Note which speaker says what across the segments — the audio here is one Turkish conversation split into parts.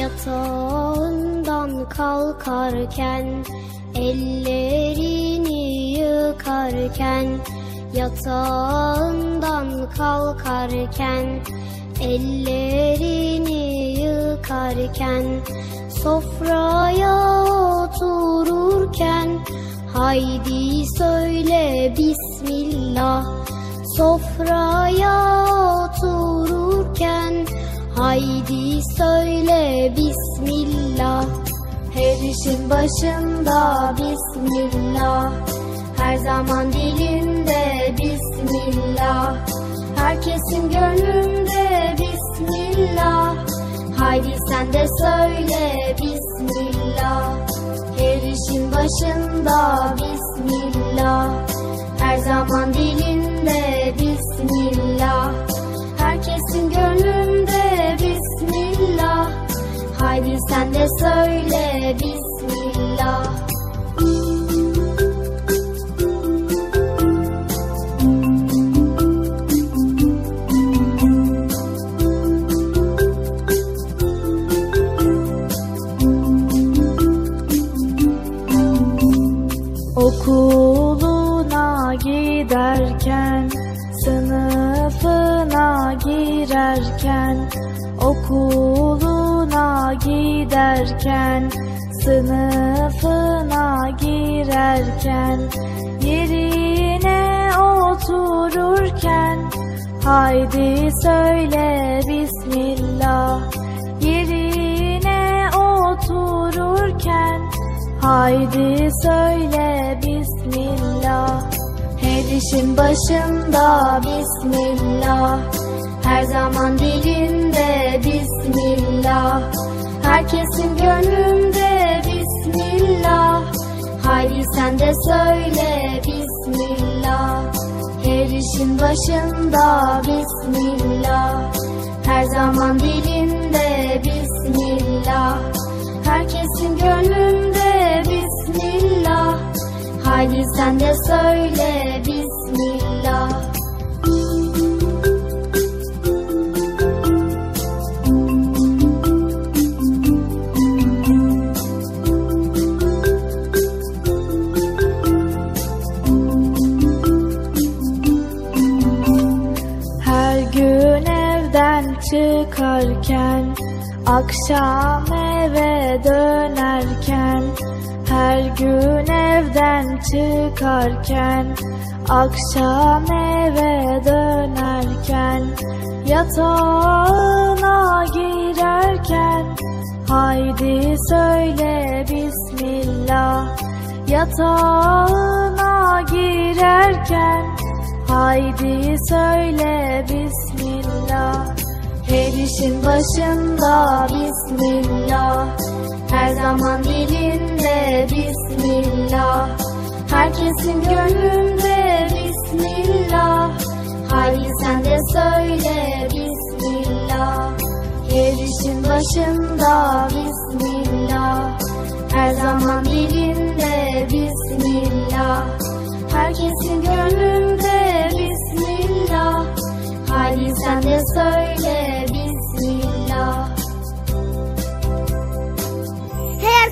Speaker 1: Yatağından kalkarken Ellerini yıkarken Yatağından kalkarken Ellerini yıkarken Sofraya otururken Haydi söyle Bismillah. Sofraya otururken Haydi söyle Bismillah. Her işin başında Bismillah. Her zaman dilinde Bismillah. Herkesin gönlünde Bismillah. Haydi sen de söyle Bismillah. Her işin başında Bismillah. Her zaman dilinde sen de söyle Bismillah.
Speaker 2: Okuluna giderken giderken Sınıfına girerken Yerine otururken Haydi söyle Bismillah. Yerine otururken Haydi söyle Bismillah. Her işin başında Bismillah. Her zaman dilinde Bismillah Herkesin gönlünde Bismillah. Haydi sen de söyle Bismillah. Her işin başında Bismillah. Her zaman dilinde Bismillah. Herkesin gönlünde Bismillah. Haydi sen de söyle Akşam eve dönerken Her gün evden çıkarken Akşam eve dönerken Yatağına girerken Haydi söyle Bismillah. Yatağına girerken Haydi söyle Bismillah Her işin başında Bismillah. Her zaman dilinde Bismillah. Herkesin gönlünde Bismillah. Haydi sen de söyle Bismillah. Her işin başında Bismillah. Her zaman dilinde Bismillah. Herkesin gönlünde Bismillah. Haydi sen de söyle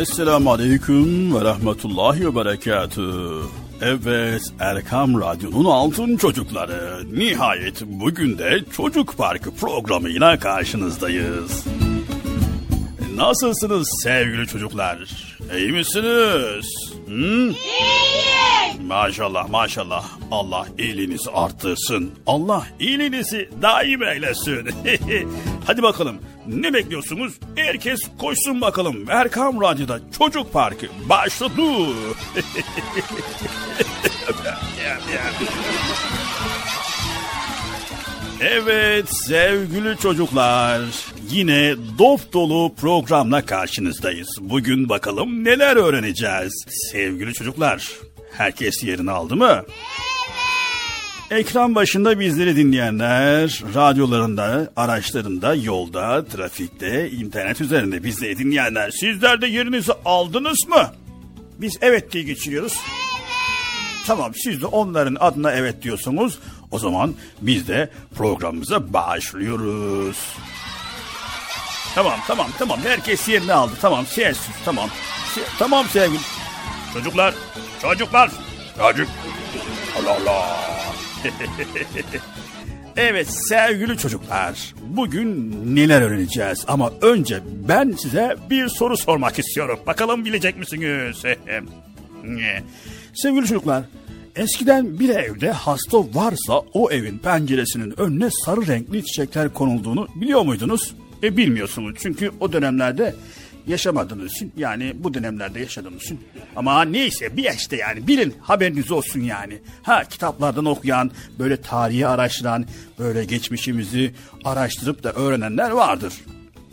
Speaker 3: Esselamu Aleyküm ve Rahmetullahi ve Berekatü. Evet, Erkam Radyo'nun altın çocukları. Nihayet bugün de Çocuk Parkı programıyla karşınızdayız. Nasılsınız sevgili çocuklar? İyi misiniz? Hı? Maşallah maşallah. Allah iyiliğinizi arttırsın. Allah iyiliğinizi daim eylesin. Hadi bakalım ne bekliyorsunuz? Herkes koşsun bakalım. Erkam Radyo'da Çocuk Parkı başladı. Evet sevgili çocuklar yine dop dolu programla karşınızdayız. Bugün bakalım neler öğreneceğiz. Sevgili çocuklar herkes yerini aldı mı? Ekran başında bizleri dinleyenler, radyolarında, araçlarında, yolda, trafikte, internet üzerinde bizleri dinleyenler sizler de yerinizi aldınız mı? Biz evet diye geçiriyoruz. Tamam siz de onların adına evet diyorsunuz. O zaman biz de programımıza başlıyoruz. Tamam tamam tamam herkes yerini aldı. Tamam sessiz tamam. Se- tamam sevgili. Çocuklar çocuklar çocuk. Allah Allah. evet sevgili çocuklar bugün neler öğreneceğiz ama önce ben size bir soru sormak istiyorum. Bakalım bilecek misiniz? sevgili çocuklar eskiden bir evde hasta varsa o evin penceresinin önüne sarı renkli çiçekler konulduğunu biliyor muydunuz? E bilmiyorsunuz çünkü o dönemlerde yaşamadığınız için yani bu dönemlerde yaşadığınız için ama neyse bir işte yani bilin haberiniz olsun yani. Ha kitaplardan okuyan böyle tarihi araştıran böyle geçmişimizi araştırıp da öğrenenler vardır.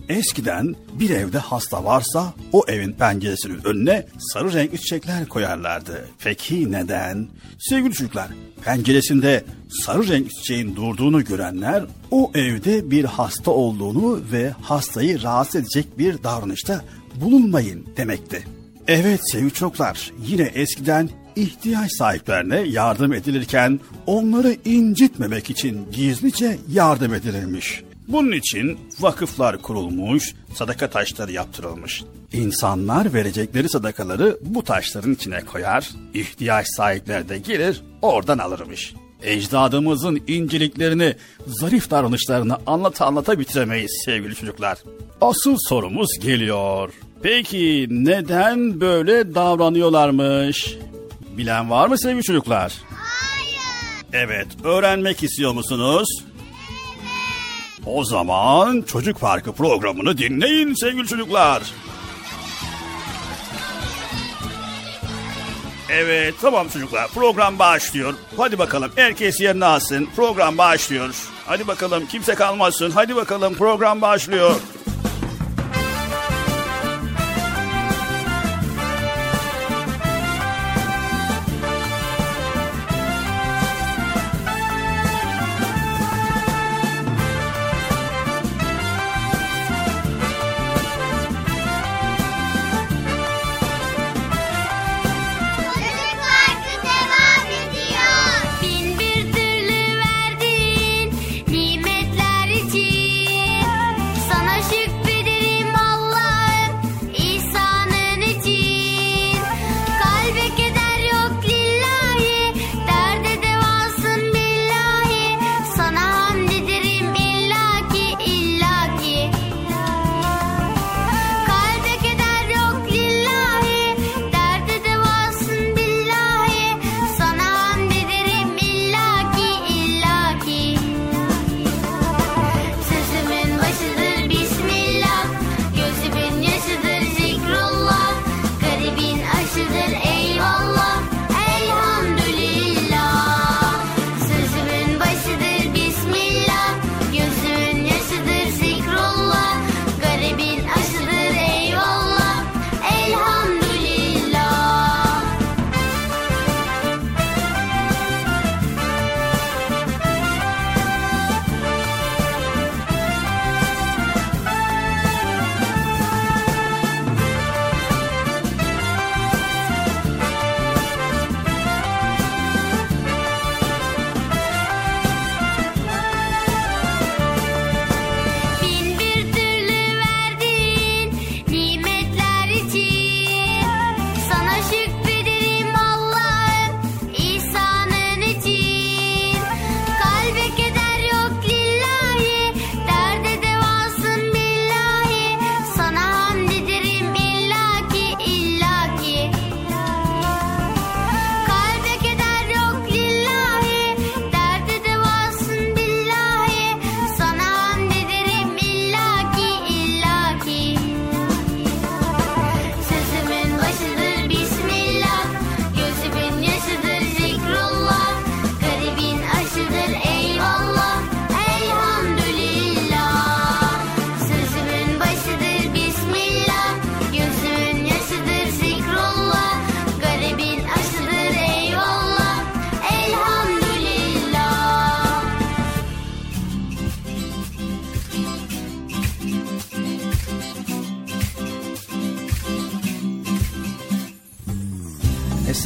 Speaker 3: Eskiden bir evde hasta varsa o evin penceresinin önüne sarı renkli çiçekler koyarlardı. Peki neden? Sevgili çocuklar, penceresinde sarı renkli çiçeğin durduğunu görenler o evde bir hasta olduğunu ve hastayı rahatsız edecek bir davranışta bulunmayın demekti. Evet sevgili çocuklar, yine eskiden ihtiyaç sahiplerine yardım edilirken onları incitmemek için gizlice yardım edilirmiş. Bunun için vakıflar kurulmuş, sadaka taşları yaptırılmış. İnsanlar verecekleri sadakaları bu taşların içine koyar, ihtiyaç sahipleri de gelir oradan alırmış. Ecdadımızın inceliklerini, zarif davranışlarını anlata anlata bitiremeyiz sevgili çocuklar. Asıl sorumuz geliyor. Peki neden böyle davranıyorlarmış? Bilen var mı sevgili çocuklar? Hayır. Evet, öğrenmek istiyor musunuz? O zaman Çocuk Parkı programını dinleyin sevgili çocuklar. Evet tamam çocuklar program başlıyor. Hadi bakalım herkes yerine alsın. Program başlıyor. Hadi bakalım kimse kalmasın. Hadi bakalım program başlıyor.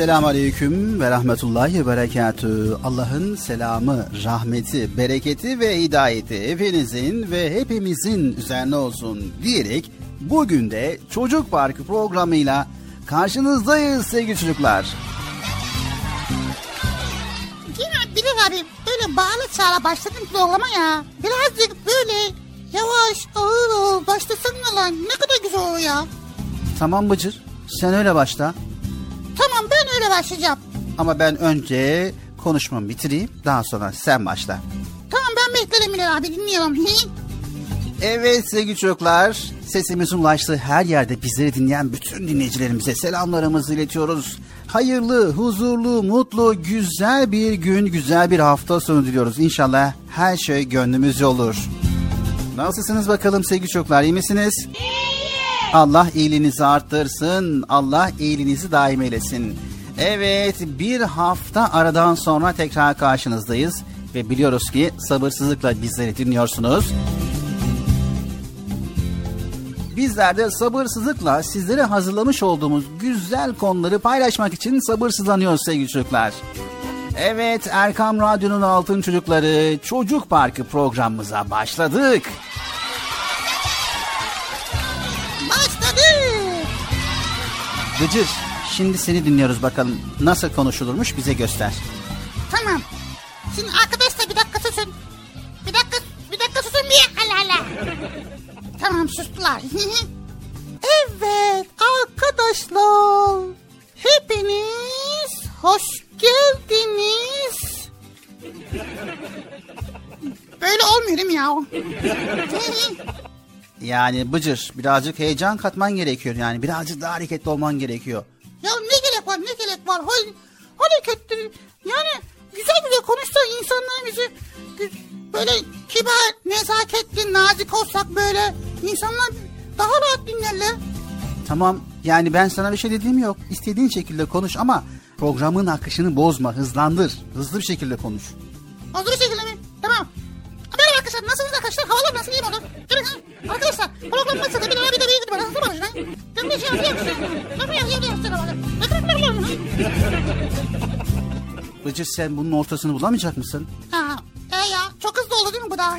Speaker 4: Esselamu Aleyküm ve Rahmetullahi ve Berekatü. Allah'ın selamı, rahmeti, bereketi ve hidayeti hepinizin ve hepimizin üzerine olsun diyerek bugün de Çocuk Parkı programıyla karşınızdayız sevgili çocuklar.
Speaker 5: Yine Bilal abi böyle bağlı çağla başladın programa ya. Birazcık böyle yavaş ağır ağır başlasana lan. Ne kadar güzel olur ya.
Speaker 4: Tamam Bıcır sen öyle başla.
Speaker 5: Başlayacağım.
Speaker 4: Ama ben önce konuşmamı bitireyim daha sonra sen başla.
Speaker 5: Tamam ben beklerim Bilal abi dinliyorum.
Speaker 4: Evet sevgili çocuklar, sesimizin ulaştığı her yerde bizleri dinleyen bütün dinleyicilerimize selamlarımızı iletiyoruz. Hayırlı, huzurlu, mutlu, güzel bir gün, güzel bir hafta sonu diliyoruz. İnşallah her şey gönlümüzce olur. Nasılsınız bakalım sevgili çocuklar, iyi misiniz? Allah iyiliğinizi arttırsın, Allah iyiliğinizi daim eylesin. Evet, bir hafta aradan sonra tekrar karşınızdayız ve biliyoruz ki sabırsızlıkla bizleri dinliyorsunuz. Bizler de sabırsızlıkla sizlere hazırlamış olduğumuz güzel konuları paylaşmak için sabırsızlanıyoruz sevgili çocuklar. Evet Erkam Radyo'nun Altın Çocukları Çocuk Parkı programımıza başladık.
Speaker 5: Başladı.
Speaker 4: Gıcır şimdi seni dinliyoruz bakalım nasıl konuşulurmuş bize göster.
Speaker 5: Tamam. Şimdi arkadaşlar bir dakika susun. Bir dakika, bir dakika susun bir. Allah Allah. Tamam sustular. evet arkadaşlar. Hepiniz hoş geldiniz. Böyle olmuyor değil mi ya?
Speaker 4: Yani Bıcır birazcık heyecan katman gerekiyor yani birazcık daha hareketli olman gerekiyor.
Speaker 5: Ya ne gerek var ne gerek var? Hay, hareketli. Yani güzel güzel konuşsa insanlar bizi böyle kibar, nezaketli, nazik olsak böyle insanlar daha rahat dinlerler.
Speaker 4: Tamam yani ben sana bir şey dediğim yok. İstediğin şekilde konuş ama programın akışını bozma hızlandır. Hızlı bir şekilde konuş.
Speaker 5: Hazır bir şekilde mi? Tamam. Merhaba arkadaşlar nasılsınız arkadaşlar? Havalar nasıl iyi mi olur? Gelin ha. Arkadaşlar program nasıl? Bir de bir de bir de bana nasıl başlayın? Sen bir şey yapıyor musun? Nasıl yapıyor musun? Nasıl yapıyor musun?
Speaker 4: Bıcır sen bunun ortasını bulamayacak mısın?
Speaker 5: Ha, e ya çok hızlı oldu değil mi bu da?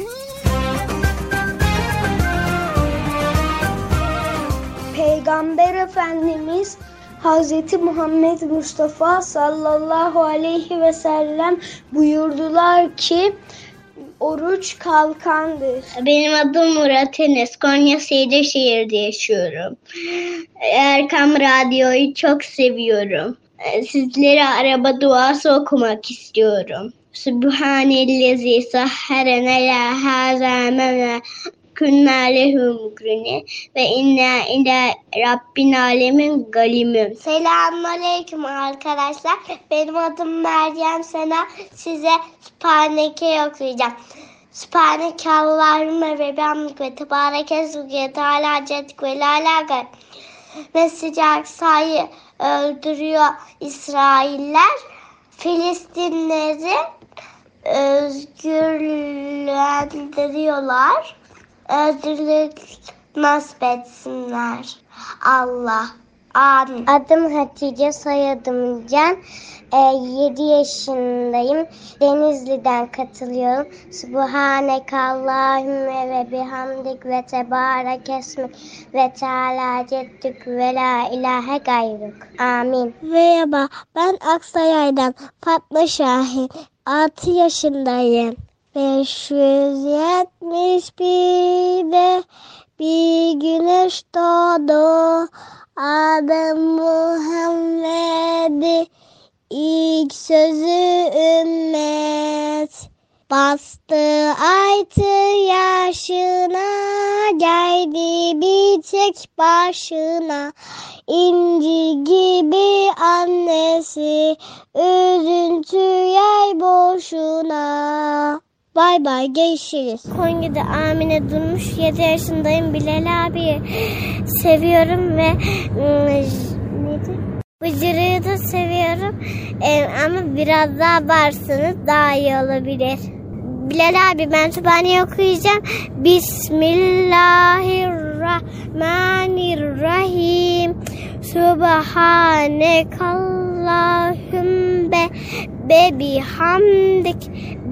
Speaker 6: Peygamber Efendimiz Hazreti Muhammed Mustafa sallallahu aleyhi ve sellem buyurdular ki oruç kalkandır.
Speaker 1: Benim adım Murat Enes. Konya Seyirşehir'de yaşıyorum. Erkam Radyo'yu çok seviyorum. Sizlere araba duası okumak istiyorum. Sübhanellezi sahharene la hazamena kunna lehu mukrine ve inna ila rabbin alemin galimün.
Speaker 6: Selamünaleyküm arkadaşlar. Benim adım Meryem Sena. Size Sübhaneke okuyacağım. Sübhaneke Allahümme ve bihamdik ve tebarek esmuke teala ceddik ve lalagat. Mescid-i Aksa'yı öldürüyor İsrailler. Filistinleri özgürlendiriyorlar. Özgürlük nasip etsinler. Allah. Amin. Adım Hatice, soyadım Can. 7 yaşındayım. Denizli'den katılıyorum. Subhaneke Allahümme ve bihamdik ve tebarek esmik ve teala ceddük ve la ilahe gayruk. Amin. Merhaba, ben Aksaray'dan Fatma Şahin. 6 yaşındayım. 571'de bir güneş doğdu. Adım Muhammed'i ilk sözü ümmet. Bastı aytı yaşına geldi bir tek başına inci gibi annesi üzüntü yer boşuna. Bay bay görüşürüz. Konya'da Amine Durmuş 7 yaşındayım. Bilal abi seviyorum ve ıı? Bıcırığı da seviyorum Ee, ama biraz daha bağırsanız daha iyi olabilir. Bilal abi ben Sübhane'yi okuyacağım. Bismillahirrahmanirrahim. Subhanekallahümme Allahümme be bihamdik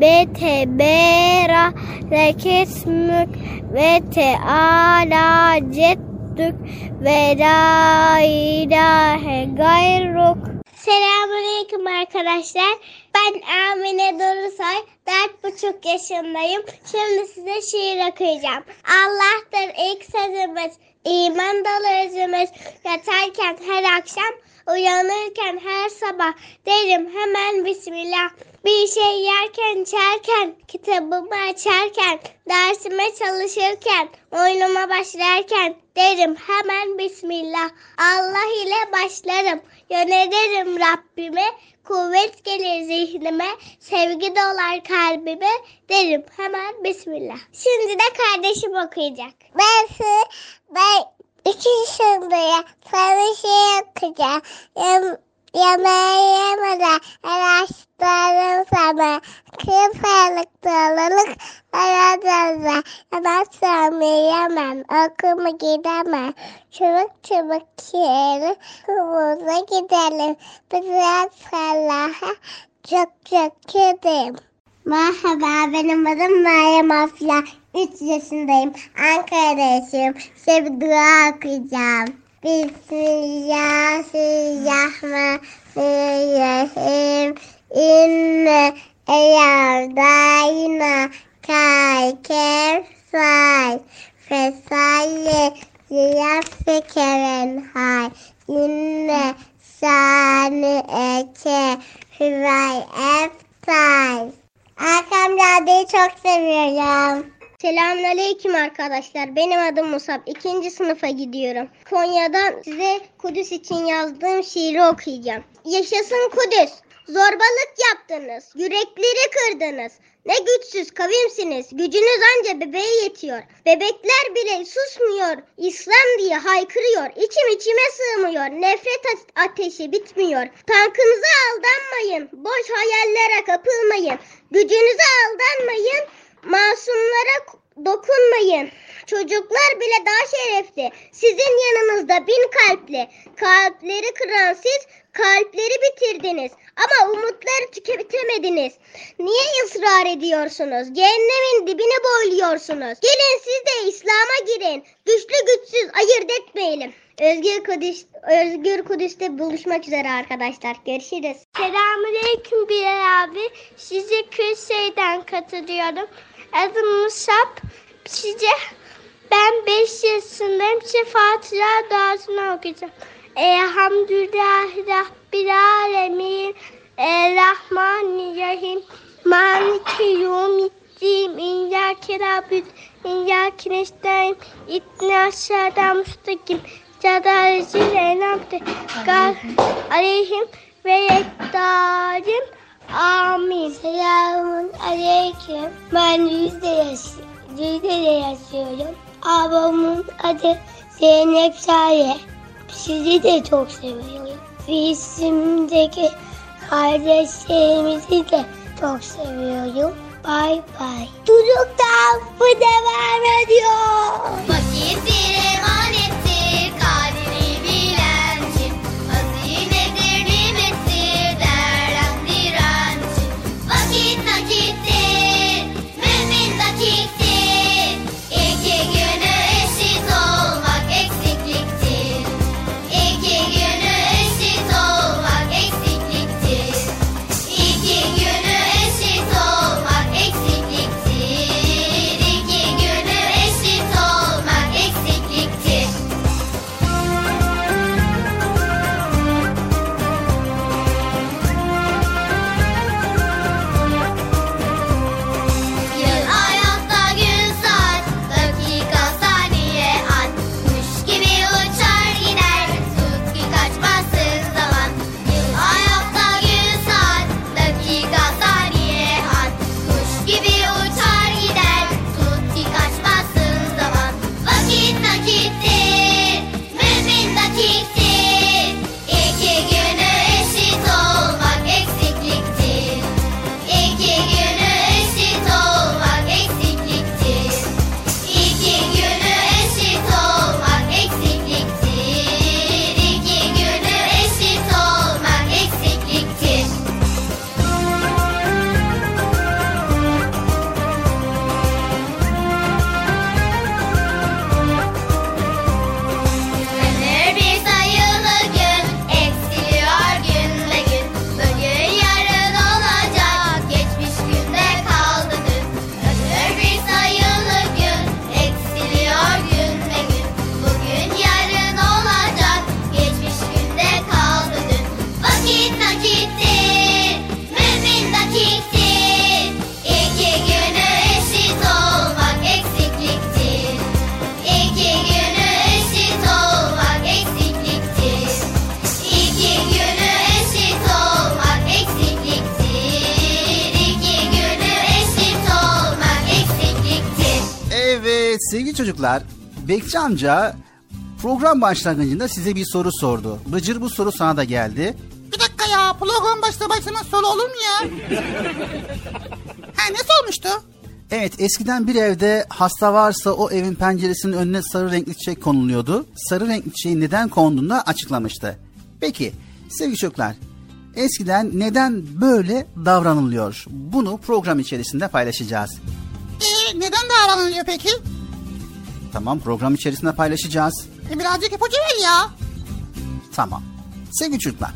Speaker 6: be tebera rekesmük ve teala ceddük ve la ilahe gayruk. Selamünaleyküm arkadaşlar. Ben Amine Dorusay. Dört buçuk yaşındayım. Şimdi size şiir okuyacağım. Allah'tır ilk sözümüz. İman dolu özümüz. Yatarken her akşam, uyanırken her sabah derim hemen Bismillah. Bir şey yerken, içerken, kitabımı açarken, dersime çalışırken, oyunuma başlarken derim hemen Bismillah. Allah ile başlarım, yönelirim Rabbime, kuvvet gelir zihnime, sevgi dolar kalbime derim hemen Bismillah. Şimdi de kardeşim okuyacak. Ben, ben iki yaşındayım. Sana şey okuyacağım. Yem, yemeği yemeden araştırdım sana. Kısalık doluluk aradığında yemezsem yiyemem. Okuma gidemem. Çabuk çabuk yeri kumuza gidelim. Biraz Allah'a çok çok gidelim. Merhaba benim adım Meryem Afla. 3 yaşındayım. Ankara'da yaşıyorum. Size bir dua okuyacağım. Bismillahirrahmanirrahim. İnne eyardayna kayker say. Fesalle ziyafekeren hay. İnne sani eke hüvay eftay. Radyo'yu çok seviyorum. Selamünaleyküm arkadaşlar. Benim adım Musab. İkinci sınıfa gidiyorum. Konya'dan size Kudüs için yazdığım şiiri okuyacağım. Yaşasın Kudüs. Zorbalık yaptınız. Yürekleri kırdınız. Ne güçsüz kavimsiniz. Gücünüz anca bebeğe yetiyor. Bebekler bile susmuyor. İslam diye haykırıyor. İçim içime sığmıyor. Nefret ateşi bitmiyor. Tankınıza aldanmayın. Boş hayallere kapılmayın. Gücünüze aldanmayın. Masumlara dokunmayın. Çocuklar bile daha şerefli. Sizin yanınızda bin kalpli. Kalpleri kıran siz kalpleri bitirdiniz. Ama umutları tüketemediniz. Niye ısrar ediyorsunuz? Cehennemin dibine boyluyorsunuz. Gelin siz de İslam'a girin. Güçlü güçsüz ayırt etmeyelim. Özgür Kudüs, Özgür Kudüs'te buluşmak üzere arkadaşlar. Görüşürüz. Selamünaleyküm Bilal abi. Size Kürşehir'den katılıyorum. Adım Musab. Size ben 5 yaşındayım. Size Fatiha duasını okuyacağım. Elhamdülillahi Rabbil Alemin. Errahmanirrahim. Maliki yevmiddin. İyyâke Rabbid. İyyâke nestaîn. İdna sıratal müstakim. Sadâlezîl enamte. Aleyhim ve yektarim. Amin. Selamun aleyküm. Ben yüzde yaşıyorum. Yüzde yaşıyorum. Ablamın adı Zeynep Sare. Sizi de çok seviyorum. Filistin'deki kardeşlerimizi de çok seviyorum. Bay bay. Çocuklar bu devam ediyor.
Speaker 7: Vakit bir emanettir, kadrini
Speaker 4: çocuklar, Bekçi amca program başlangıcında size bir soru sordu. Bıcır bu soru sana da geldi.
Speaker 5: Bir dakika ya program başlamaz soru olur mu ya? ha ne sormuştu?
Speaker 4: Evet eskiden bir evde hasta varsa o evin penceresinin önüne sarı renkli çiçek konuluyordu. Sarı renkli çiçeğin neden konduğunu da açıklamıştı. Peki sevgili çocuklar eskiden neden böyle davranılıyor? Bunu program içerisinde paylaşacağız.
Speaker 5: Ee, neden davranılıyor peki?
Speaker 4: Tamam program içerisinde paylaşacağız.
Speaker 5: E, birazcık ipucu ver ya.
Speaker 4: Tamam. Sevgili çocuklar,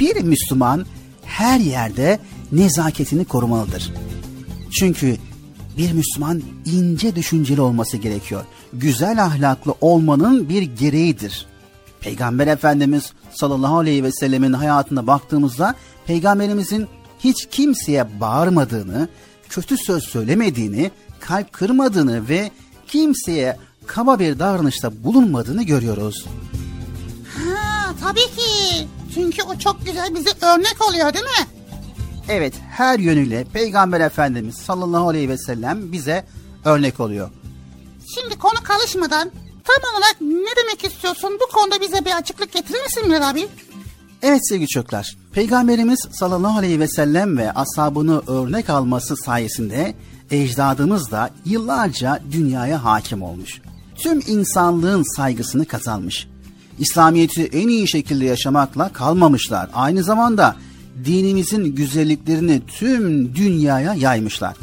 Speaker 4: bir Müslüman her yerde nezaketini korumalıdır. Çünkü bir Müslüman ince düşünceli olması gerekiyor. Güzel ahlaklı olmanın bir gereğidir. Peygamber Efendimiz sallallahu aleyhi ve sellemin hayatına baktığımızda peygamberimizin hiç kimseye bağırmadığını, kötü söz söylemediğini, kalp kırmadığını ve kimseye kaba bir davranışta bulunmadığını görüyoruz.
Speaker 5: Ha tabii ki. Çünkü o çok güzel bize örnek oluyor değil mi?
Speaker 4: Evet her yönüyle Peygamber Efendimiz sallallahu aleyhi ve sellem bize örnek oluyor.
Speaker 5: Şimdi konu karışmadan tam olarak ne demek istiyorsun? Bu konuda bize bir açıklık getirir misin Münir abi?
Speaker 4: Evet sevgili çocuklar, Peygamberimiz sallallahu aleyhi ve sellem ve ashabını örnek alması sayesinde ecdadımız da yıllarca dünyaya hakim olmuş. Tüm insanlığın saygısını kazanmış. İslamiyet'i en iyi şekilde yaşamakla kalmamışlar. Aynı zamanda dinimizin güzelliklerini tüm dünyaya yaymışlar.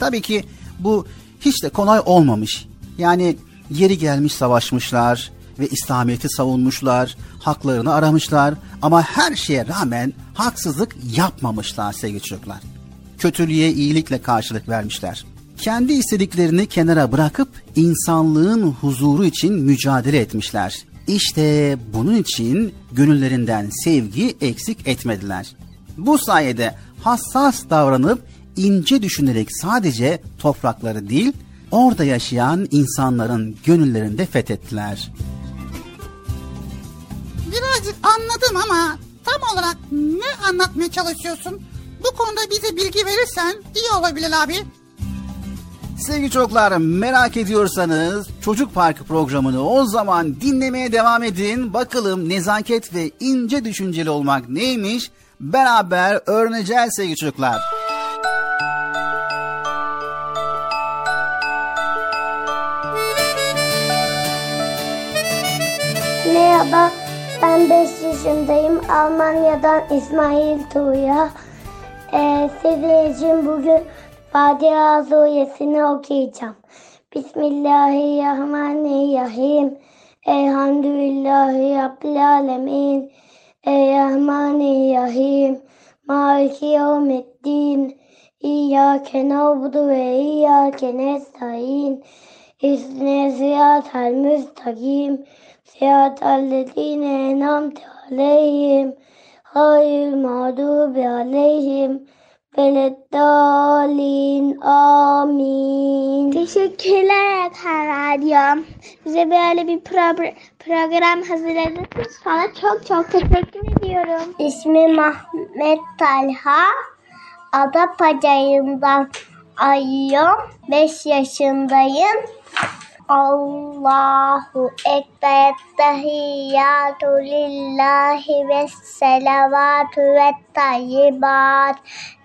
Speaker 4: Tabii ki bu hiç de kolay olmamış. Yani yeri gelmiş savaşmışlar ve İslamiyet'i savunmuşlar, haklarını aramışlar ama her şeye rağmen haksızlık yapmamışlar sevgili çocuklar. Kötülüğe iyilikle karşılık vermişler. Kendi istediklerini kenara bırakıp insanlığın huzuru için mücadele etmişler. İşte bunun için gönüllerinden sevgi eksik etmediler. Bu sayede hassas davranıp ince düşünerek sadece toprakları değil, orada yaşayan insanların gönüllerinde fethettiler.
Speaker 5: Birazcık anladım ama tam olarak ne anlatmaya çalışıyorsun? Bu konuda bize bilgi verirsen iyi olabilir abi.
Speaker 4: Sevgili çocuklar merak ediyorsanız Çocuk Parkı programını o zaman dinlemeye devam edin. Bakalım nezaket ve ince düşünceli olmak neymiş? Beraber öğreneceğiz sevgili çocuklar.
Speaker 6: Merhaba, ben 5 yaşındayım. Almanya'dan İsmail Tuğya. Ee, sizin için bugün Fatiha suresini okuyacağım. Bismillahirrahmanirrahim. Elhamdülillahi Rabbil Alemin. Errahmanirrahim. Maliki yevmiddin. İyyâke na'budu ve iyyâke nestaîn. İhsine sıratal müstakim. Sıratal lezîne en'amte aleyhim. Hayır mağdubi aleyhim. Veleddallin amin.
Speaker 1: Teşekkürler Erkan Radyo. Bize böyle bir pro- program hazırladınız. Sana çok çok teşekkür ediyorum.
Speaker 6: İsmim Ahmet Talha. Adapazarı'ndan ayıyorum. 5 yaşındayım. Allahu Ekber Tehiyyatü lillahi ve selavatü ve tayyibat.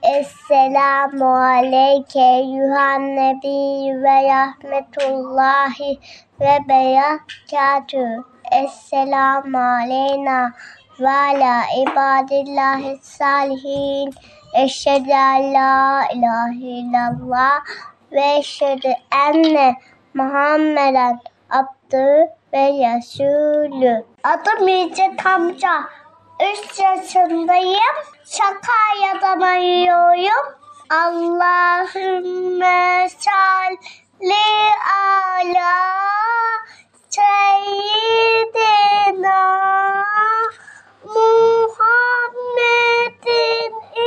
Speaker 6: Esselamu aleyke yuhan nebi ve rahmetullahi ve berekatü. Esselamu aleyna ve ala ibadillahi salihin. Eşhedü en la ilahe illallah ve eşhedü enne Muhammeden abdü ve Resulü. Adım İzzet amca. 3 yaşındayım. Şakaya'dan arıyorum. Allahümme salli ala seyyidina Muhammedin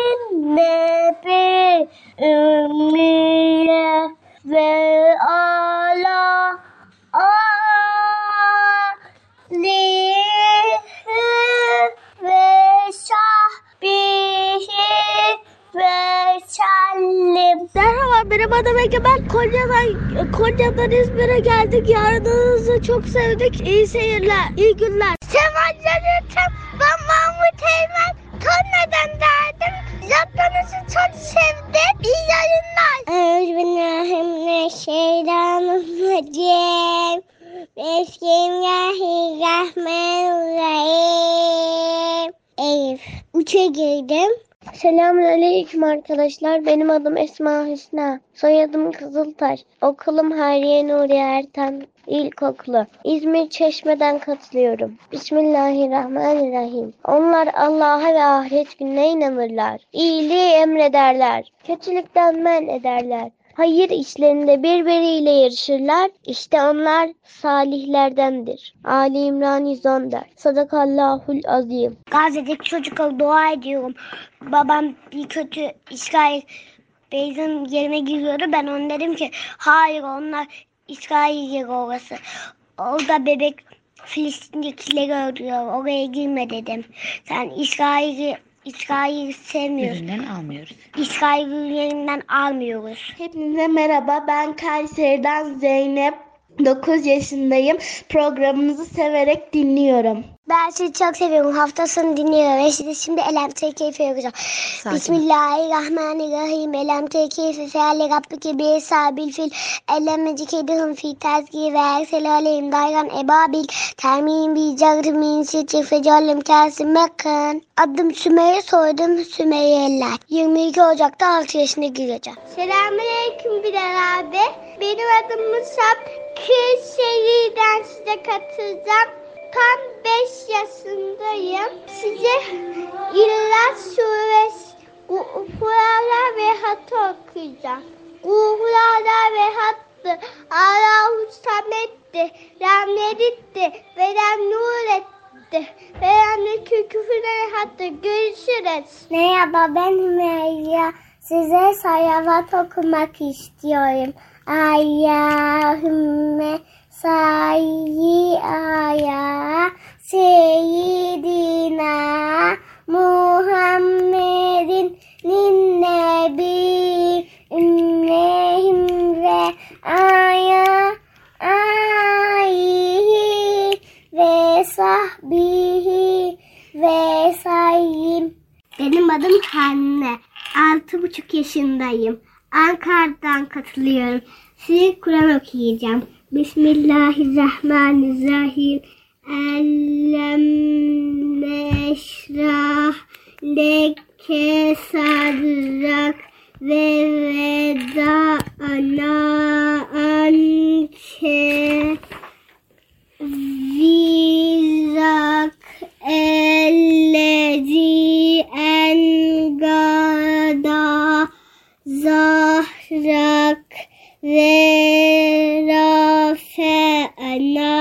Speaker 6: innebi ümmiye ve ala alihi ve sahbihi ve sellim. Merhaba benim adım Ege. Ben Konya'dan, Konya'dan İzmir'e geldik. Yardımınızı çok sevdik. İyi seyirler, iyi günler. Seval Canıtım, ben Mahmut Eymen. Konya'dan geldim. Yaptığınızı çok sevdim. İyi yayınlar. Euzubillahimineşşeytanirracim. Bismillahirrahmanirrahim. Elif. Üçe girdim. Selamünaleyküm arkadaşlar. Benim adım Esma Hüsna. Soyadım Kızıltaş. Okulum Hayriye Nuriye Ertan İlkokulu. İzmir Çeşme'den katılıyorum. Bismillahirrahmanirrahim. Onlar Allah'a ve ahiret gününe inanırlar. İyiliği emrederler. Kötülükten men ederler. Hayır işlerinde birbiriyle yarışırlar. İşte onlar salihlerdendir. Ali İmran 114. Sadakallahul azim. Gazze'deki çocuklara dua ediyorum. Babam bir kötü İsrail Beyz'in yerine giriyordu. Ben ona dedim ki hayır onlar İsrail yeri orası. Orada bebek Filistinlikileri öldürüyor. Oraya girme dedim. Sen İsrail'i İsrail'i sevmiyorsun.
Speaker 8: Üründen almıyoruz.
Speaker 6: İsrail'i yerinden almıyoruz. Hepinize merhaba. Ben Kayseri'den Zeynep. 9 yaşındayım. Programınızı severek dinliyorum. Ben sizi çok seviyorum. Haftasını dinliyorum. Ve size şimdi Elem Tekeyfi yapacağım. Bismillahirrahmanirrahim. Elem Tekeyfi feali Rabbike bir sabil fil. Elem mecikedihim fi tezgi ve ersel aleyhim dayran ebabil. Termin bi cagri min sitir fecallim tersim bakın. Adım Sümeyye soyadım Sümeyye'ler. 22 Ocak'ta 6 yaşına gireceğim. Selamünaleyküm Bilal abi. Benim adım Musab. Kırşehir'den size katılacağım. Tam 5 yaşındayım. Size İlaç Suresi Kuhurala ve Hat'ı okuyacağım. Kuhurala ve Hat'tı. Allahu Samet'ti. Ramleditti. Ve Ram Nur etti. Ve Ramle küfürleri hattı. Görüşürüz. Merhaba ben Hümeyra. Size salavat okumak istiyorum. Allahümme sayyi ala seyyidina Muhammedin ninnebi ümmehim ve aya ayhi ve sahbihi ve sayyim. Benim adım Hanne. Altı buçuk yaşındayım. Ankara'dan katılıyorum. Size Kur'an okuyacağım. Bismillahirrahmanirrahim. Ellem neşrah leke sadrak ve veda'na anke vizak ellezi engada zahrak ve rafe'na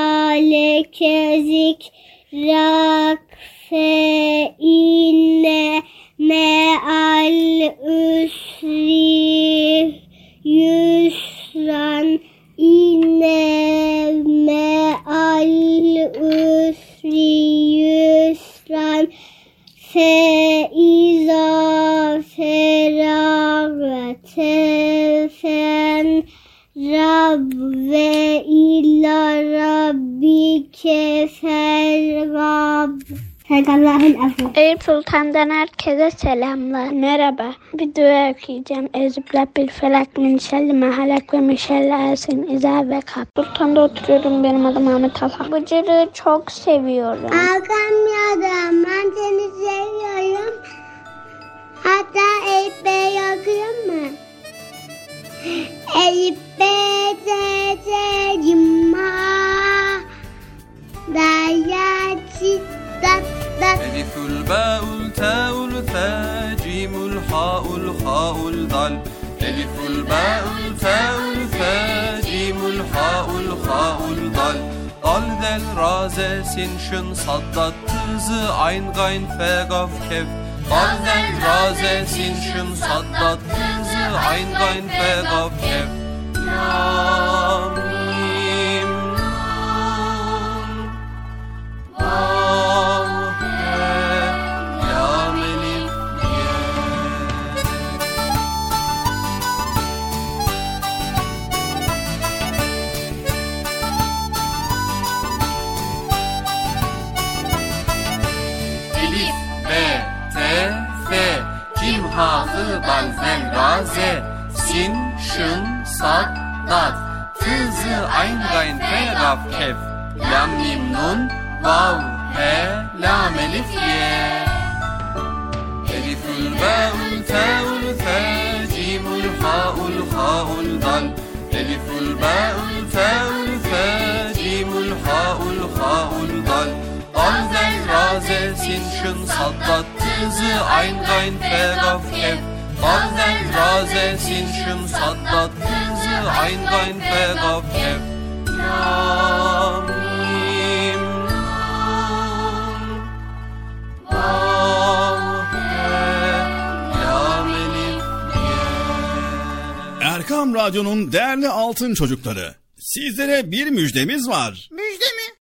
Speaker 6: leke zikrak fe inne me'al ve ila rabbike fergab. Eyüp Sultan'dan herkese selamlar. Merhaba. Bir dua okuyacağım. Ezüblab bil felak min şerri ma halak ve min asin izâ ve kab. Sultan'da oturuyorum. Benim adım Ahmet Alha. Bıcır'ı çok seviyorum.
Speaker 1: Hakan Yadam ben seni seviyorum. Hatta Eyüp Bey okuyayım Elif B C C Cima Daya
Speaker 9: Çi Dat Dat Elifül Bâul Teul Fe Cimul Haul Haul Dal Elifül Bâul Teul Fe Cimul Haul Haul Dal Al del razesin şın saddat tızı ayn gayn fe gaf Wandeln, Rasezinchen, Sandat, Insel, Einwein, Bergab, Yam, Im, Nam, ra ze sin şın sad dad tı zı ayn gayn fe gaf kef. Lam mim nun vav he lam elif ye. Elifül ba'ul ta'ul fe cimul ha'ul ha'ul dal. Elifül ba'ul ta'ul fe cimul ha'ul ha'ul dal Dal zel ra ze sin şın sad dad tı zı ayn gayn fe gaf kef Dal zel ra ze sin şın sad dad tı zı ayn gayn fe gaf kef Lam mim nun vav he lam elif
Speaker 3: Erkam Radyo'nun değerli altın çocukları. Sizlere bir müjdemiz var.
Speaker 5: Müjde mi?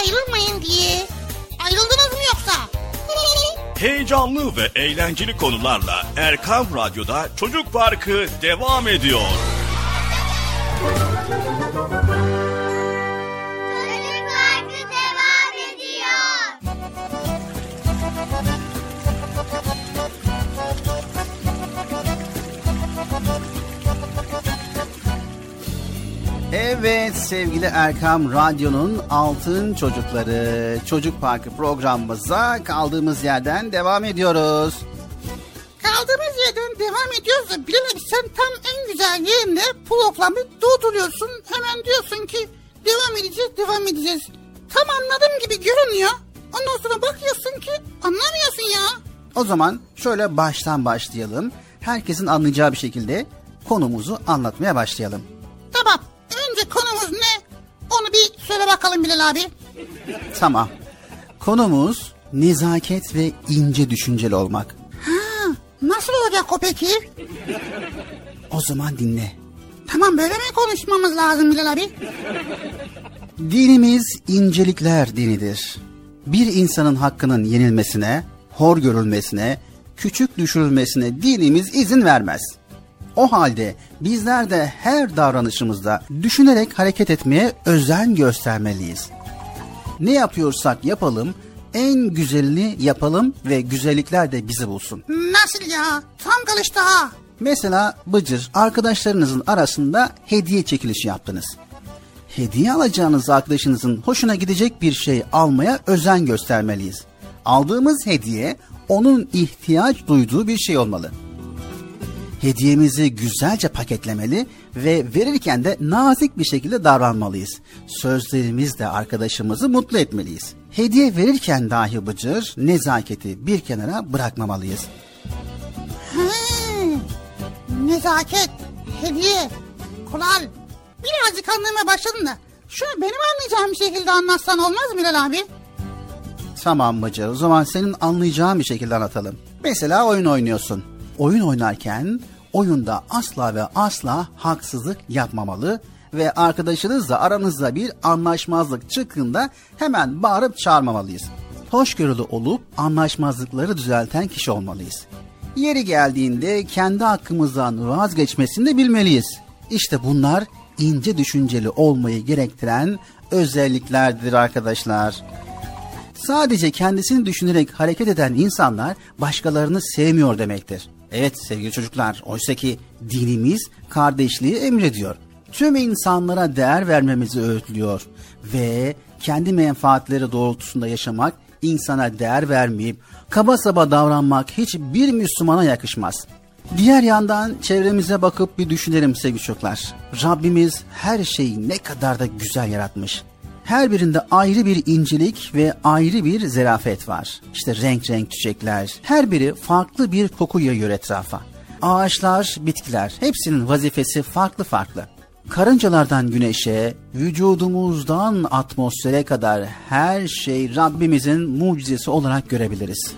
Speaker 5: ayrılmayın diye. Ayrıldınız mı yoksa?
Speaker 3: Heyecanlı ve eğlenceli konularla Erkam Radyo'da Çocuk Parkı devam ediyor.
Speaker 4: Evet sevgili Erkam Radyo'nun altın çocukları. Çocuk Parkı programımıza kaldığımız yerden devam ediyoruz.
Speaker 5: Kaldığımız yerden devam ediyoruz da Bilal abi sen tam en güzel yerinde programı durduruyorsun. Hemen diyorsun ki devam edeceğiz devam edeceğiz. Tam anladığım gibi görünüyor. Ondan sonra bakıyorsun ki anlamıyorsun ya.
Speaker 4: O zaman şöyle baştan başlayalım. Herkesin anlayacağı bir şekilde konumuzu anlatmaya başlayalım.
Speaker 5: Tamam önce konumuz ne? Onu bir söyle bakalım Bilal abi.
Speaker 4: Tamam. Konumuz nezaket ve ince düşünceli olmak.
Speaker 5: Ha, nasıl olacak o peki?
Speaker 4: O zaman dinle.
Speaker 5: Tamam böyle mi konuşmamız lazım Bilal abi?
Speaker 4: Dinimiz incelikler dinidir. Bir insanın hakkının yenilmesine, hor görülmesine, küçük düşürülmesine dinimiz izin vermez. O halde bizler de her davranışımızda düşünerek hareket etmeye özen göstermeliyiz. Ne yapıyorsak yapalım, en güzelini yapalım ve güzellikler de bizi bulsun.
Speaker 5: Nasıl ya? Tam kalıştı ha.
Speaker 4: Mesela Bıcır arkadaşlarınızın arasında hediye çekilişi yaptınız. Hediye alacağınız arkadaşınızın hoşuna gidecek bir şey almaya özen göstermeliyiz. Aldığımız hediye onun ihtiyaç duyduğu bir şey olmalı. Hediyemizi güzelce paketlemeli ve verirken de nazik bir şekilde davranmalıyız. Sözlerimizle arkadaşımızı mutlu etmeliyiz. Hediye verirken dahi Bıcır nezaketi bir kenara bırakmamalıyız.
Speaker 5: Hmm, nezaket, hediye, kural. Birazcık anlamaya başladım da. Şunu benim anlayacağım bir şekilde anlatsan olmaz mı Bilal abi?
Speaker 4: Tamam Bıcır o zaman senin anlayacağın bir şekilde anlatalım. Mesela oyun oynuyorsun. Oyun oynarken oyunda asla ve asla haksızlık yapmamalı ve arkadaşınızla aranızda bir anlaşmazlık çıktığında hemen bağırıp çağırmamalıyız. Hoşgörülü olup anlaşmazlıkları düzelten kişi olmalıyız. Yeri geldiğinde kendi hakkımızdan vazgeçmesini de bilmeliyiz. İşte bunlar ince düşünceli olmayı gerektiren özelliklerdir arkadaşlar. Sadece kendisini düşünerek hareket eden insanlar başkalarını sevmiyor demektir. Evet sevgili çocuklar, oysa ki dinimiz kardeşliği emrediyor. Tüm insanlara değer vermemizi öğütlüyor ve kendi menfaatleri doğrultusunda yaşamak, insana değer vermeyip kaba saba davranmak hiçbir Müslümana yakışmaz. Diğer yandan çevremize bakıp bir düşünelim sevgili çocuklar. Rabbimiz her şeyi ne kadar da güzel yaratmış. Her birinde ayrı bir incelik ve ayrı bir zerafet var. İşte renk renk çiçekler, her biri farklı bir koku yayıyor etrafa. Ağaçlar, bitkiler, hepsinin vazifesi farklı farklı. Karıncalardan güneşe, vücudumuzdan atmosfere kadar her şey Rabbimizin mucizesi olarak görebiliriz.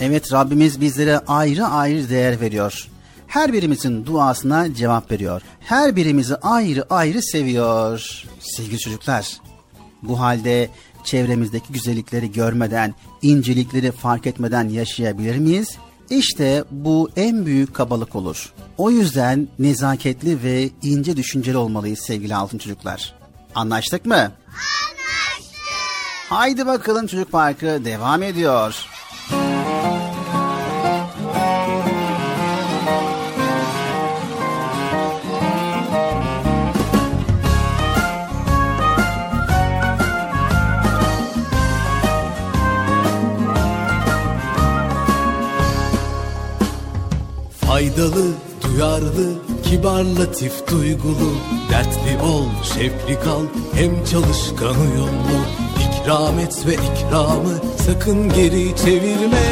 Speaker 4: Evet Rabbimiz bizlere ayrı ayrı değer veriyor. Her birimizin duasına cevap veriyor. Her birimizi ayrı ayrı seviyor. Sevgili çocuklar, bu halde çevremizdeki güzellikleri görmeden, incelikleri fark etmeden yaşayabilir miyiz? İşte bu en büyük kabalık olur. O yüzden nezaketli ve ince düşünceli olmalıyız sevgili altın çocuklar. Anlaştık mı? Anlaştık. Haydi bakalım çocuk parkı devam ediyor.
Speaker 8: Faydalı, duyarlı, kibar, latif, duygulu. Dertli ol, şevkli kal, hem çalışkan uyumlu İkram et ve ikramı sakın geri çevirme.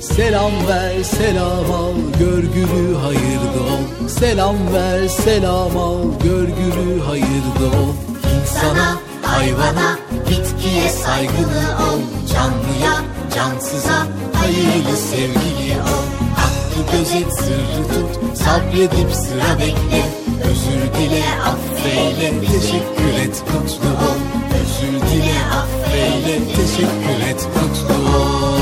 Speaker 8: Selam ver, selam al, görgülü hayırlı ol. Selam ver, selam al, görgülü hayırlı ol. İnsana, hayvana, bitkiye saygılı ol. Canlıya, cansıza, hayırlı sevgili ol. Hakkı gözet, sırrı tut, sabredip sıra bekle. Özür dile, affeyle, teşekkür et, mutlu ol. Özür dile, affeyle, teşekkür et, mutlu ol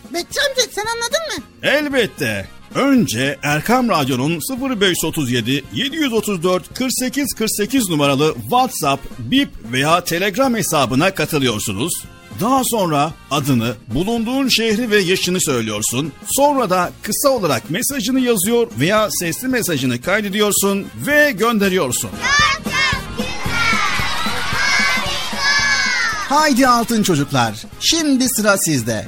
Speaker 5: Bekçi amca sen anladın mı?
Speaker 3: Elbette. Önce Erkam Radyo'nun 0537 734 48 48 numaralı WhatsApp, Bip veya Telegram hesabına katılıyorsunuz. Daha sonra adını, bulunduğun şehri ve yaşını söylüyorsun. Sonra da kısa olarak mesajını yazıyor veya sesli mesajını kaydediyorsun ve gönderiyorsun.
Speaker 7: Çok çok güzel. Harika.
Speaker 4: Haydi altın çocuklar. Şimdi sıra sizde.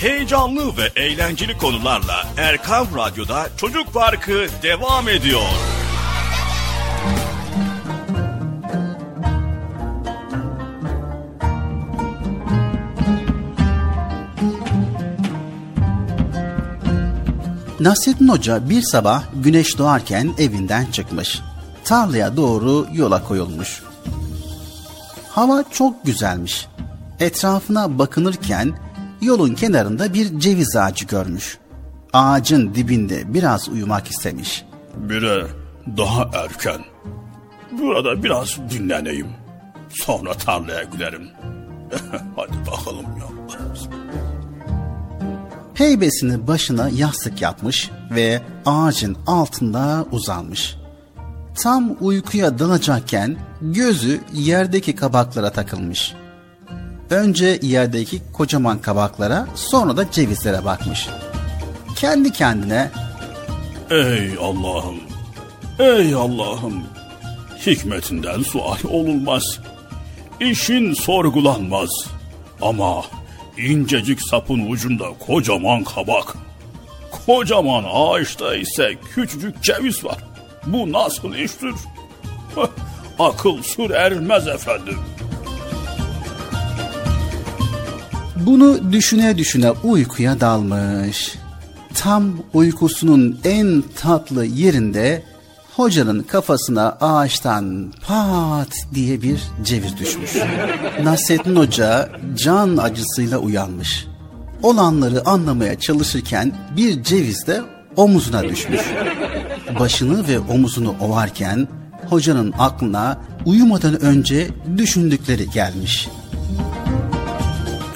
Speaker 3: Heyecanlı ve eğlenceli konularla Erkam Radyo'da Çocuk Parkı devam ediyor.
Speaker 4: Nasrettin Hoca bir sabah güneş doğarken evinden çıkmış. Tarlaya doğru yola koyulmuş. Hava çok güzelmiş. Etrafına bakınırken yolun kenarında bir ceviz ağacı görmüş. Ağacın dibinde biraz uyumak istemiş.
Speaker 3: Bire daha erken. Burada biraz dinleneyim. Sonra tarlaya giderim. Hadi bakalım ya.
Speaker 4: Heybesini başına yastık yapmış ve ağacın altında uzanmış. Tam uykuya dalacakken gözü yerdeki kabaklara takılmış. Önce yerdeki kocaman kabaklara sonra da cevizlere bakmış. Kendi kendine
Speaker 3: Ey Allah'ım. Ey Allah'ım. Hikmetinden sual olunmaz. İşin sorgulanmaz. Ama incecik sapın ucunda kocaman kabak. Kocaman ağaçta ise küçücük ceviz var. Bu nasıl iştir? Akıl sır ermez efendim.
Speaker 4: Bunu düşüne düşüne uykuya dalmış. Tam uykusunun en tatlı yerinde hocanın kafasına ağaçtan pat diye bir ceviz düşmüş. Nasrettin Hoca can acısıyla uyanmış. Olanları anlamaya çalışırken bir ceviz de omuzuna düşmüş. Başını ve omuzunu ovarken hocanın aklına uyumadan önce düşündükleri gelmiş.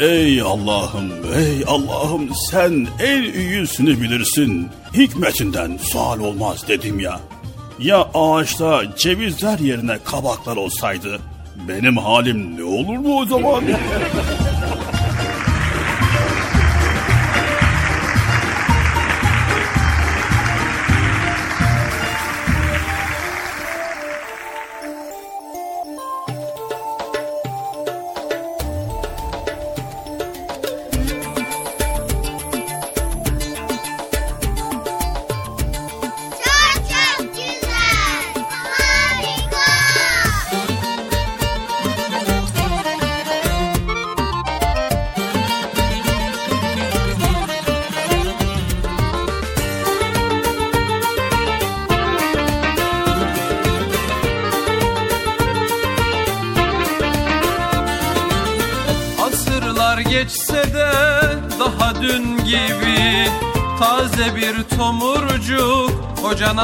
Speaker 3: Ey Allah'ım, ey Allah'ım sen en iyisini bilirsin. Hikmetinden sual olmaz dedim ya. Ya ağaçta cevizler yerine kabaklar olsaydı benim halim ne olurdu o zaman?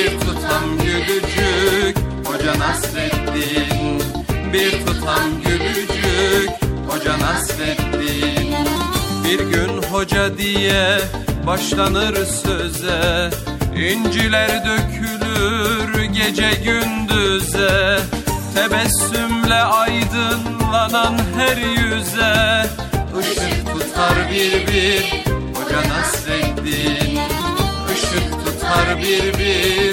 Speaker 9: Bir tutam gülücük Hoca Nasreddin. Bir tutam gülücük Hoca Nasreddin. Bir gün hoca diye başlanır söze İnciler dökülür gece gündüze. Tebessümle aydınlanan her yüze Işık tutar bir bir Hoca Nasreddin. Işık tutar bir bir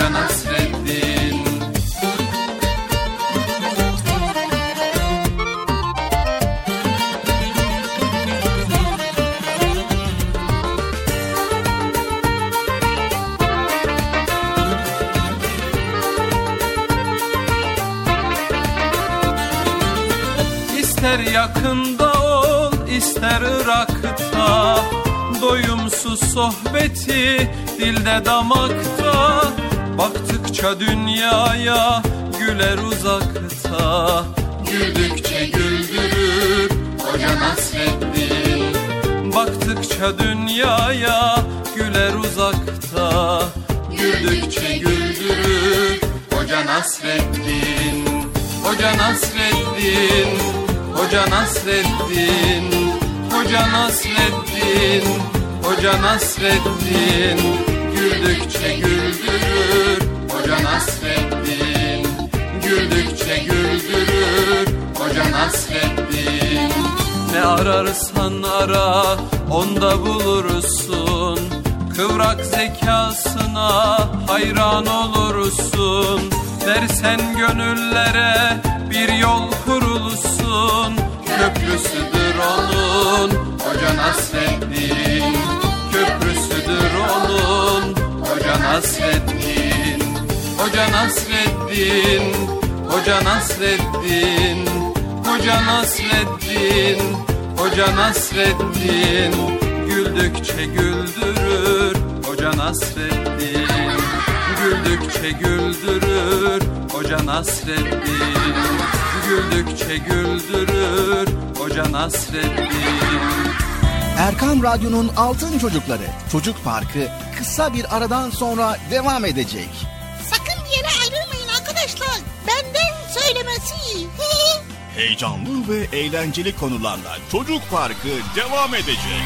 Speaker 9: Hoca Nasreddin İster yakında ol ister Irak'ta. Doyumsuz sohbeti dilde damakta Baktıkça dünyaya güler uzakta. Güldükçe güldürür Hoca Nasreddin Baktıkça dünyaya güler uzakta. Güldükçe güldürür Hoca Nasreddin Hoca Nasreddin Hoca Nasreddin Hoca Nasreddin Hoca Nasreddin Güldükçe güldürür Nasreddin Ne ararsan ara onda bulursun. Kıvrak zekasına hayran olursun. Dersen gönüllere bir yol kurulsun. Köprüsüdür onun Hoca Nasreddin Köprüsüdür onun Hoca Nasreddin Hoca Nasreddin Hoca Nasreddin Hoca Nasreddin Hoca Nasreddin Güldükçe güldürür Hoca Nasreddin Güldükçe güldürür Hoca Nasreddin Güldükçe güldürür Hoca Nasreddin
Speaker 4: Erkam Radyo'nun Altın Çocukları Çocuk Parkı kısa bir aradan sonra devam edecek.
Speaker 5: Sakın bir yere ayrılmayın arkadaşlar. Benden söylemesi.
Speaker 4: Heyecanlı ve eğlenceli konularla Çocuk Parkı devam edecek.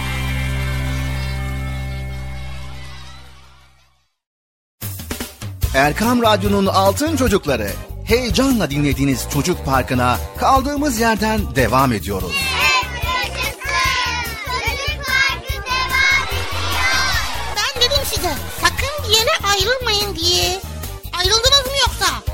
Speaker 4: Erkam Radyo'nun Altın Çocukları heyecanla dinlediğiniz Çocuk Parkı'na kaldığımız yerden devam ediyoruz.
Speaker 7: Çocuk Parkı devam ediyor.
Speaker 5: Ben dedim size sakın bir yere ayrılmayın diye. Ayrıldınız mı yoksa?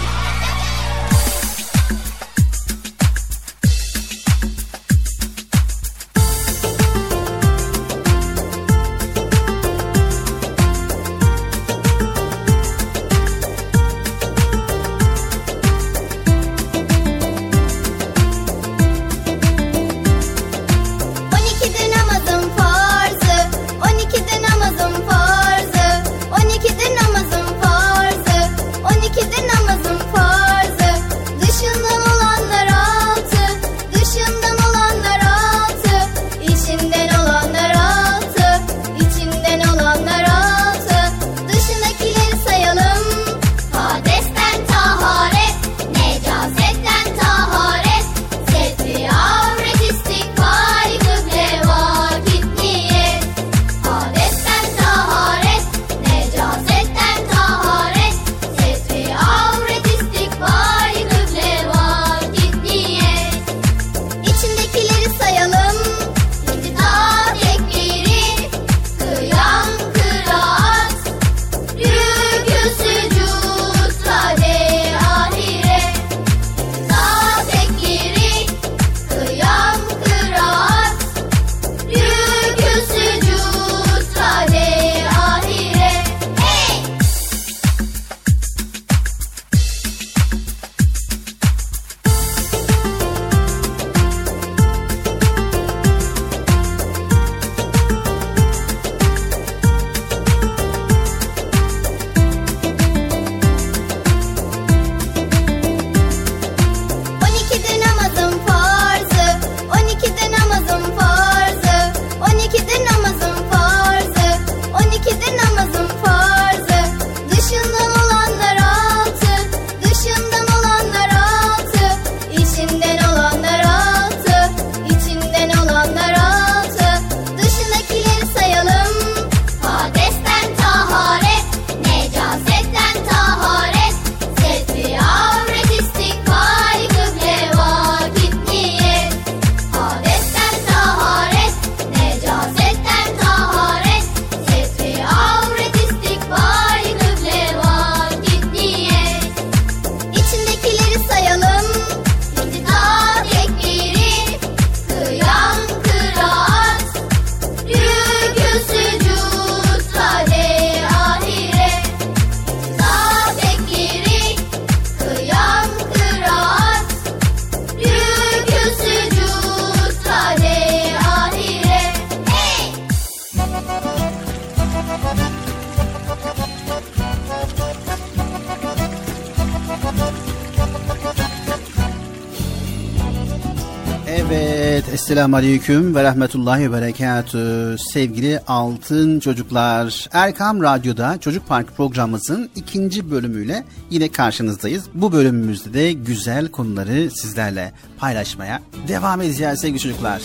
Speaker 4: Esselamu Aleyküm ve Rahmetullahi ve Berekatü. Sevgili altın çocuklar, Erkam Radyo'da Çocuk Park programımızın ikinci bölümüyle yine karşınızdayız. Bu bölümümüzde de güzel konuları sizlerle paylaşmaya devam edeceğiz sevgili çocuklar.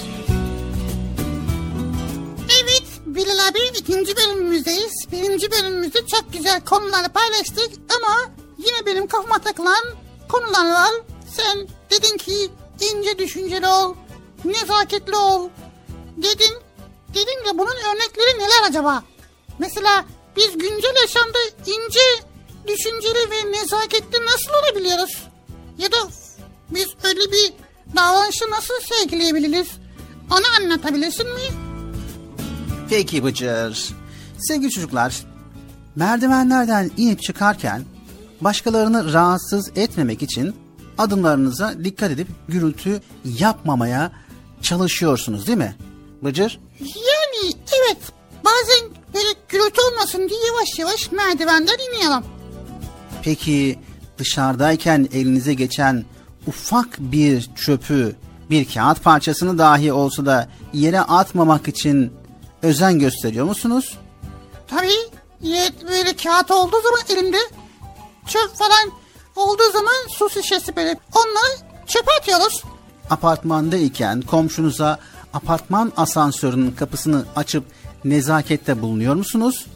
Speaker 5: Evet Bilal abi ikinci bölümümüzdeyiz. Birinci bölümümüzde çok güzel konuları paylaştık ama yine benim kafama takılan konular var. Sen dedin ki ince düşünceli ol, nezaketli ol dedin. Dedin de bunun örnekleri neler acaba? Mesela biz güncel yaşamda ince, düşünceli ve nezaketli nasıl olabiliyoruz? Ya da biz öyle bir davranışı nasıl sergileyebiliriz? Onu anlatabilirsin mi?
Speaker 4: Peki Bıcır. Sevgili çocuklar, merdivenlerden inip çıkarken başkalarını rahatsız etmemek için adımlarınıza dikkat edip gürültü yapmamaya çalışıyorsunuz değil mi? Bıcır?
Speaker 5: Yani evet bazen böyle gürültü olmasın diye yavaş yavaş merdivenden iniyorum.
Speaker 4: Peki dışarıdayken elinize geçen ufak bir çöpü, bir kağıt parçasını dahi olsa da yere atmamak için özen gösteriyor musunuz?
Speaker 5: Tabii böyle kağıt olduğu zaman elimde çöp falan olduğu zaman su şişesi böyle onları çöpe atıyoruz.
Speaker 4: Apartmandayken komşunuza apartman asansörünün kapısını açıp nezakette bulunuyor musunuz?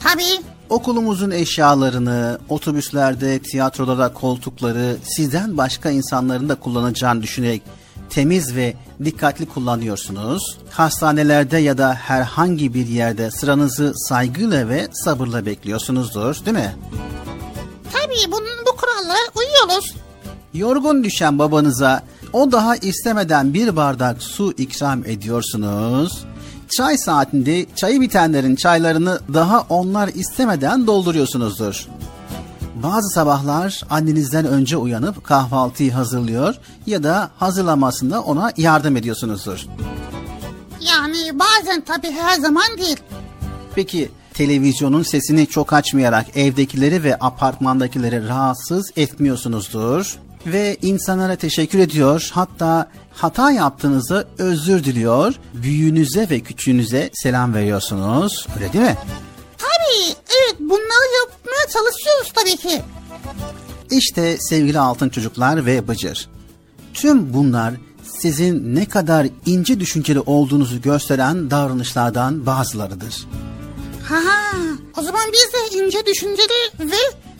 Speaker 5: Tabii
Speaker 4: Okulumuzun eşyalarını, otobüslerde, tiyatrolarda koltukları sizden başka insanların da kullanacağını düşünerek temiz ve dikkatli kullanıyorsunuz. Hastanelerde ya da herhangi bir yerde sıranızı saygıyla ve sabırla bekliyorsunuzdur, değil mi?
Speaker 5: tabii bunun bu kurallara uyuyoruz.
Speaker 4: Yorgun düşen babanıza o daha istemeden bir bardak su ikram ediyorsunuz. Çay saatinde çayı bitenlerin çaylarını daha onlar istemeden dolduruyorsunuzdur. Bazı sabahlar annenizden önce uyanıp kahvaltıyı hazırlıyor ya da hazırlamasında ona yardım ediyorsunuzdur.
Speaker 5: Yani bazen tabii her zaman değil.
Speaker 4: Peki televizyonun sesini çok açmayarak evdekileri ve apartmandakileri rahatsız etmiyorsunuzdur. Ve insanlara teşekkür ediyor hatta hata yaptığınızda özür diliyor. Büyüğünüze ve küçüğünüze selam veriyorsunuz. Öyle değil mi?
Speaker 5: Tabii evet bunları yapmaya çalışıyoruz tabii ki.
Speaker 4: İşte sevgili altın çocuklar ve bıcır. Tüm bunlar sizin ne kadar ince düşünceli olduğunuzu gösteren davranışlardan bazılarıdır.
Speaker 5: Ha o zaman biz de ince düşünceli ve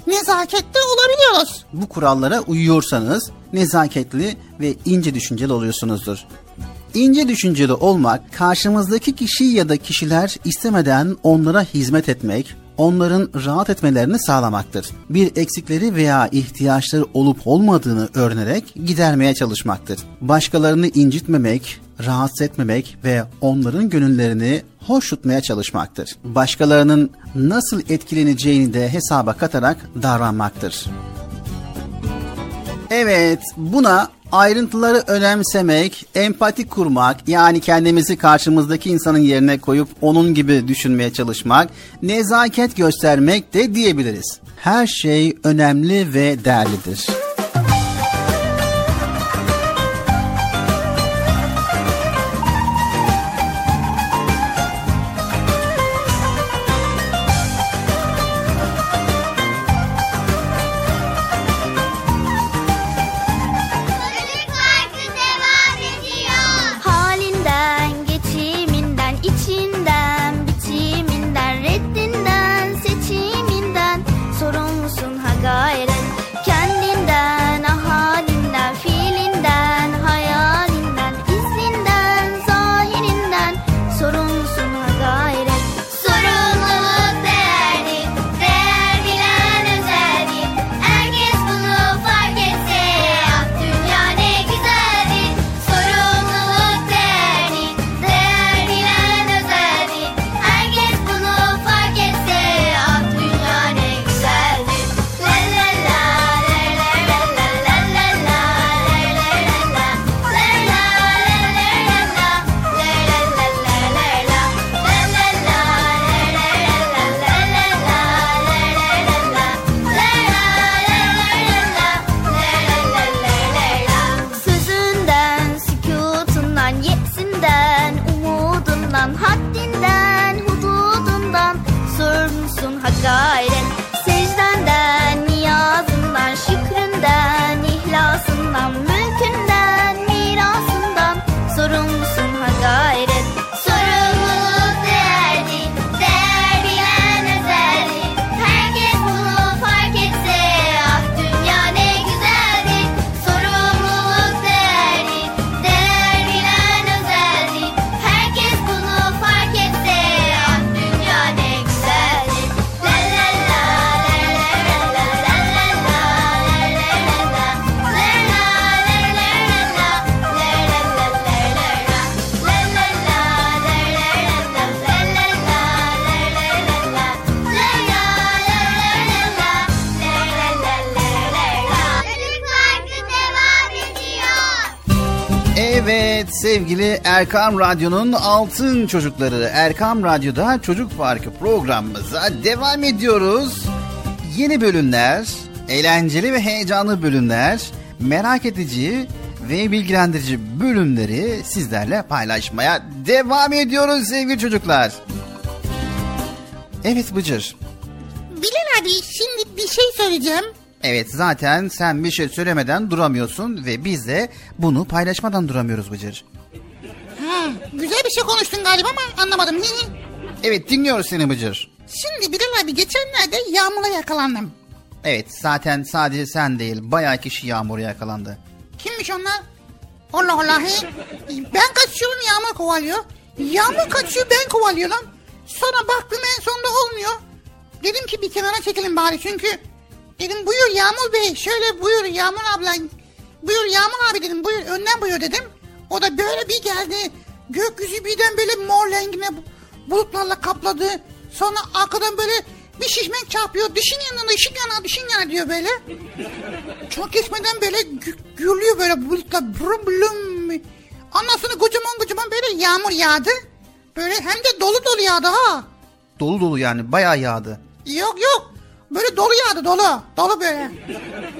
Speaker 5: nezaketli olabiliyoruz.
Speaker 4: Bu kurallara uyuyorsanız nezaketli ve ince düşünceli oluyorsunuzdur. İnce düşünceli olmak karşımızdaki kişi ya da kişiler istemeden onlara hizmet etmek, onların rahat etmelerini sağlamaktır. Bir eksikleri veya ihtiyaçları olup olmadığını öğrenerek gidermeye çalışmaktır. Başkalarını incitmemek, rahatsız etmemek ve onların gönüllerini hoş tutmaya çalışmaktır. Başkalarının nasıl etkileneceğini de hesaba katarak davranmaktır. Evet, buna ayrıntıları önemsemek, empati kurmak, yani kendimizi karşımızdaki insanın yerine koyup onun gibi düşünmeye çalışmak, nezaket göstermek de diyebiliriz. Her şey önemli ve değerlidir. Erkam Radyo'nun altın çocukları Erkam Radyo'da Çocuk Parkı programımıza devam ediyoruz. Yeni bölümler, eğlenceli ve heyecanlı bölümler, merak edici ve bilgilendirici bölümleri sizlerle paylaşmaya devam ediyoruz sevgili çocuklar. Evet Bıcır.
Speaker 5: Bilal abi şimdi bir şey söyleyeceğim.
Speaker 4: Evet zaten sen bir şey söylemeden duramıyorsun ve biz de bunu paylaşmadan duramıyoruz Bıcır.
Speaker 5: Güzel bir şey konuştun galiba ama anlamadım.
Speaker 4: Evet dinliyoruz seni Bıcır.
Speaker 5: Şimdi Bilal abi geçenlerde yağmura yakalandım.
Speaker 4: Evet zaten sadece sen değil bayağı kişi yağmura yakalandı.
Speaker 5: Kimmiş onlar? Allah Allah. he. Ben kaçıyorum yağmur kovalıyor. Yağmur kaçıyor ben kovalıyorum. Sonra baktım en sonunda olmuyor. Dedim ki bir kenara çekelim bari çünkü. Dedim buyur Yağmur Bey şöyle buyur Yağmur abla. Buyur Yağmur abi dedim buyur önden buyur dedim. O da böyle bir geldi. Gökyüzü birden böyle mor rengine bulutlarla kapladı. Sonra arkadan böyle bir şişmek çarpıyor. Dişin yanına dişin yana dişin yana diyor böyle. Çok geçmeden böyle gü- gürlüyor böyle bulutlar. Brum blum. Ondan sonra kocaman kocaman böyle yağmur yağdı. Böyle hem de dolu dolu yağdı ha.
Speaker 4: Dolu dolu yani bayağı yağdı.
Speaker 5: Yok yok. Böyle dolu yağdı dolu. Dolu böyle.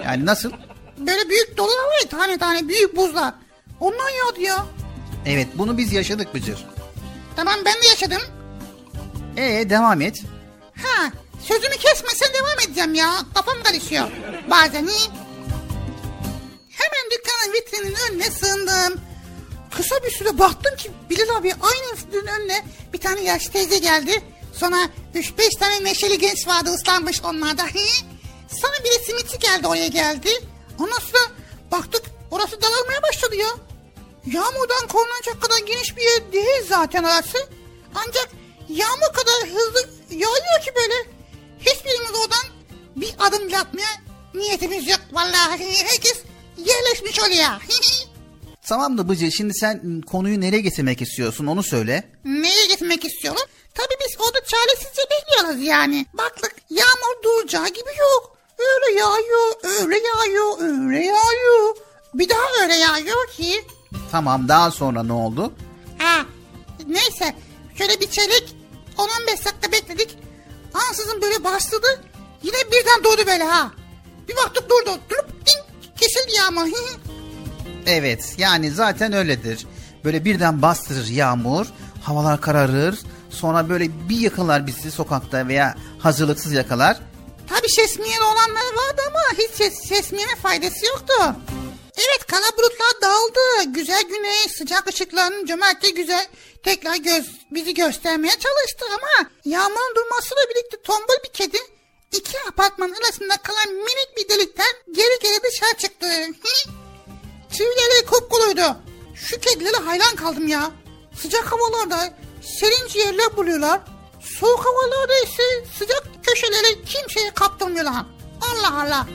Speaker 4: Yani nasıl?
Speaker 5: Böyle büyük dolular var ya tane tane büyük buzlar. Ondan yağdı ya.
Speaker 4: Evet bunu biz yaşadık Bıcır.
Speaker 5: Tamam ben de yaşadım.
Speaker 4: Ee devam et.
Speaker 5: Ha sözümü kesmesen devam edeceğim ya. Kafam karışıyor. Bazen iyi. Hemen dükkanın vitrinin önüne sığındım. Kısa bir süre baktım ki Bilal abi aynı vitrinin önüne bir tane yaşlı teyze geldi. Sonra 3-5 tane neşeli genç vardı ıslanmış onlarda. Sonra bir de simitçi geldi oraya geldi. Ondan sonra baktık orası dağılmaya başladı ya. Yağmurdan korunacak kadar geniş bir yer değil zaten orası. Ancak yağmur kadar hızlı yağıyor ki böyle. Hiçbirimiz oradan bir adım bile atmaya niyetimiz yok. Vallahi herkes yerleşmiş oluyor.
Speaker 4: Tamam da Bıcır şimdi sen konuyu nereye getirmek istiyorsun onu söyle.
Speaker 5: Neye gitmek istiyorum? Tabii biz orada çaresizce bekliyoruz yani. Baktık yağmur duracağı gibi yok. Öyle yağıyor, öyle yağıyor, öyle yağıyor. Bir daha öyle yağıyor ki.
Speaker 4: Tamam daha sonra ne oldu?
Speaker 5: Ha, neyse şöyle bir çeyrek 10-15 dakika bekledik. Ansızın böyle bastırdı. Yine birden doğdu böyle ha. Bir baktık durdu. Durup ding kesildi yağmur.
Speaker 4: Evet yani zaten öyledir. Böyle birden bastırır yağmur, havalar kararır. Sonra böyle bir yakalar bizi sokakta veya hazırlıksız yakalar.
Speaker 5: Tabii şesmiyeli olanlar vardı ama hiç ses, şesmiyene faydası yoktu. Evet kara bulutlar dağıldı. Güzel güneş, sıcak ışıkların cömertliği güzel tekrar göz, bizi göstermeye çalıştı ama yağmurun durmasıyla birlikte tombul bir kedi iki apartman arasında kalan minik bir delikten geri geri dışarı çıktı. Tüyleri kupkuluydu. Şu kedilere hayran kaldım ya. Sıcak havalarda serin ciğerler buluyorlar. Soğuk havalarda ise sıcak köşeleri kimseye kaptırmıyorlar. Allah Allah.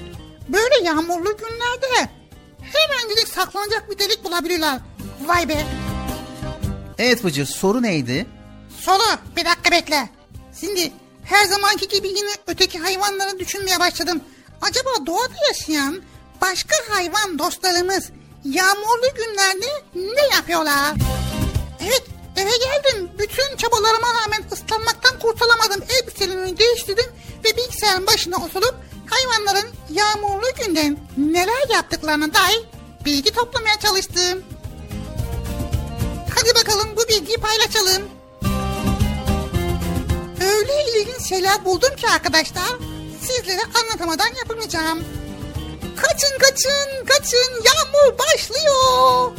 Speaker 5: Böyle yağmurlu günlerde hemen gidip saklanacak bir delik bulabiliyorlar. Vay be.
Speaker 4: Evet Bıcır soru neydi?
Speaker 5: Soru bir dakika bekle. Şimdi her zamanki gibi yine öteki hayvanları düşünmeye başladım. Acaba doğada yaşayan başka hayvan dostlarımız yağmurlu günlerde ne yapıyorlar? Evet eve geldim. Bütün çabalarıma rağmen ıslanmaktan kurtulamadım. Elbiselerimi değiştirdim ve bilgisayarın başına oturup hayvanların yağmurlu günden neler yaptıklarına dair bilgi toplamaya çalıştım.
Speaker 6: bilgiyi paylaşalım. Öyle ilginç şeyler buldum ki arkadaşlar. Sizlere anlatamadan yapamayacağım. Kaçın kaçın kaçın yağmur başlıyor.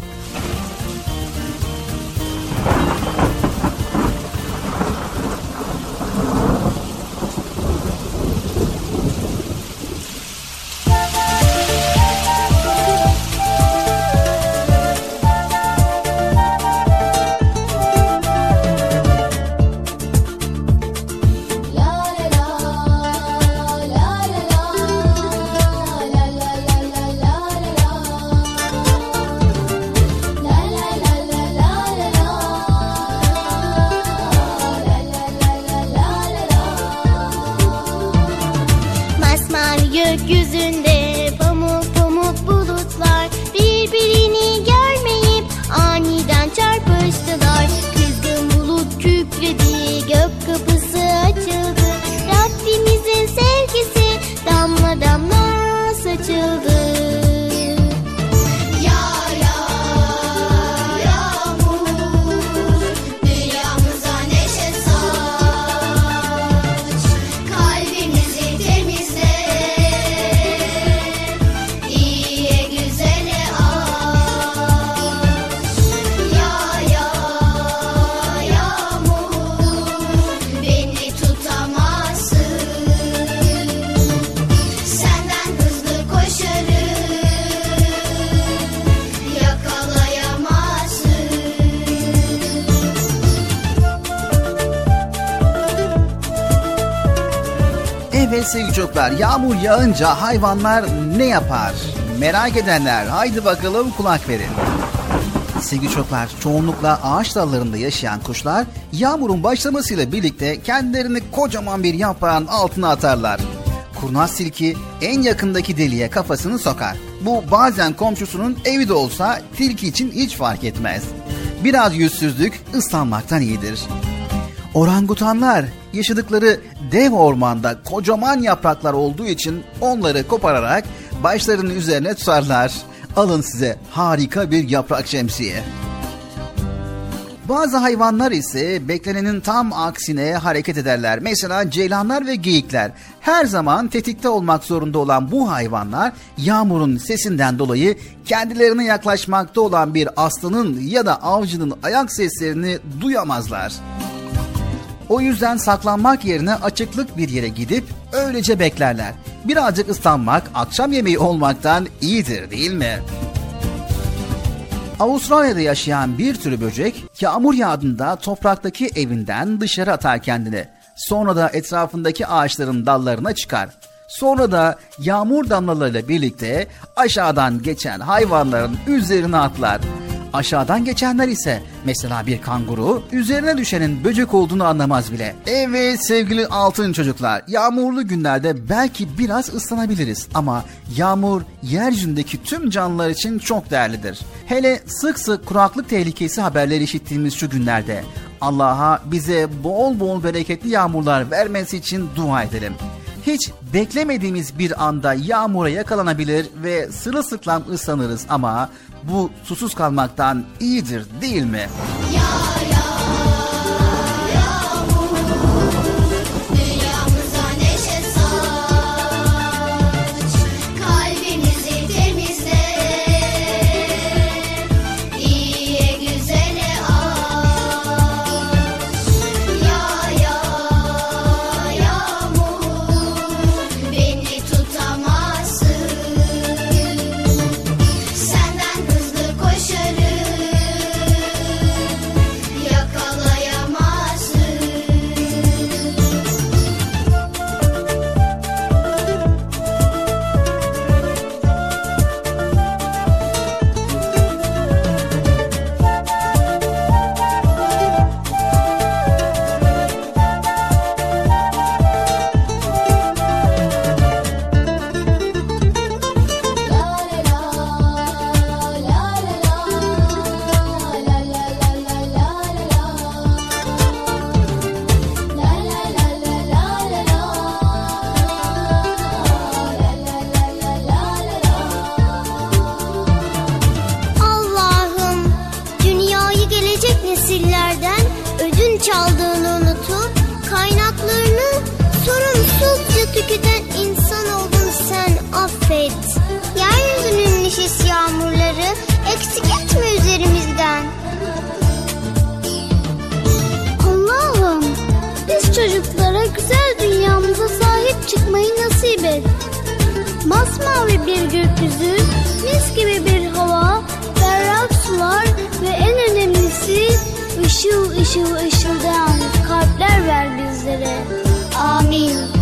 Speaker 4: Çocuklar yağmur yağınca hayvanlar ne yapar? Merak edenler haydi bakalım kulak verin. Sevgili çocuklar çoğunlukla ağaç dallarında yaşayan kuşlar yağmurun başlamasıyla birlikte kendilerini kocaman bir yaprağın altına atarlar. Kurnaz tilki en yakındaki deliğe kafasını sokar. Bu bazen komşusunun evi de olsa tilki için hiç fark etmez. Biraz yüzsüzlük ıslanmaktan iyidir. Orangutanlar yaşadıkları dev ormanda kocaman yapraklar olduğu için onları kopararak başlarının üzerine tutarlar. Alın size harika bir yaprak şemsiye. Bazı hayvanlar ise beklenenin tam aksine hareket ederler. Mesela ceylanlar ve geyikler. Her zaman tetikte olmak zorunda olan bu hayvanlar yağmurun sesinden dolayı kendilerine yaklaşmakta olan bir aslanın ya da avcının ayak seslerini duyamazlar. O yüzden saklanmak yerine açıklık bir yere gidip öylece beklerler. Birazcık ıslanmak akşam yemeği olmaktan iyidir değil mi? Avustralya'da yaşayan bir tür böcek yağmur yağdığında topraktaki evinden dışarı atar kendini. Sonra da etrafındaki ağaçların dallarına çıkar. Sonra da yağmur damlalarıyla birlikte aşağıdan geçen hayvanların üzerine atlar. Aşağıdan geçenler ise mesela bir kanguru üzerine düşenin böcek olduğunu anlamaz bile. Evet sevgili altın çocuklar yağmurlu günlerde belki biraz ıslanabiliriz ama yağmur yeryüzündeki tüm canlılar için çok değerlidir. Hele sık sık kuraklık tehlikesi haberleri işittiğimiz şu günlerde Allah'a bize bol bol bereketli yağmurlar vermesi için dua edelim. Hiç beklemediğimiz bir anda yağmura yakalanabilir ve sırılsıklam ıslanırız ama bu susuz kalmaktan iyidir değil mi?
Speaker 10: Dünyamıza
Speaker 6: Masmavi bir gökyüzü, mis gibi bir hava, berrak sular ve en önemlisi ışıl ışıl ışıldayan kalpler ver bizlere. Amin.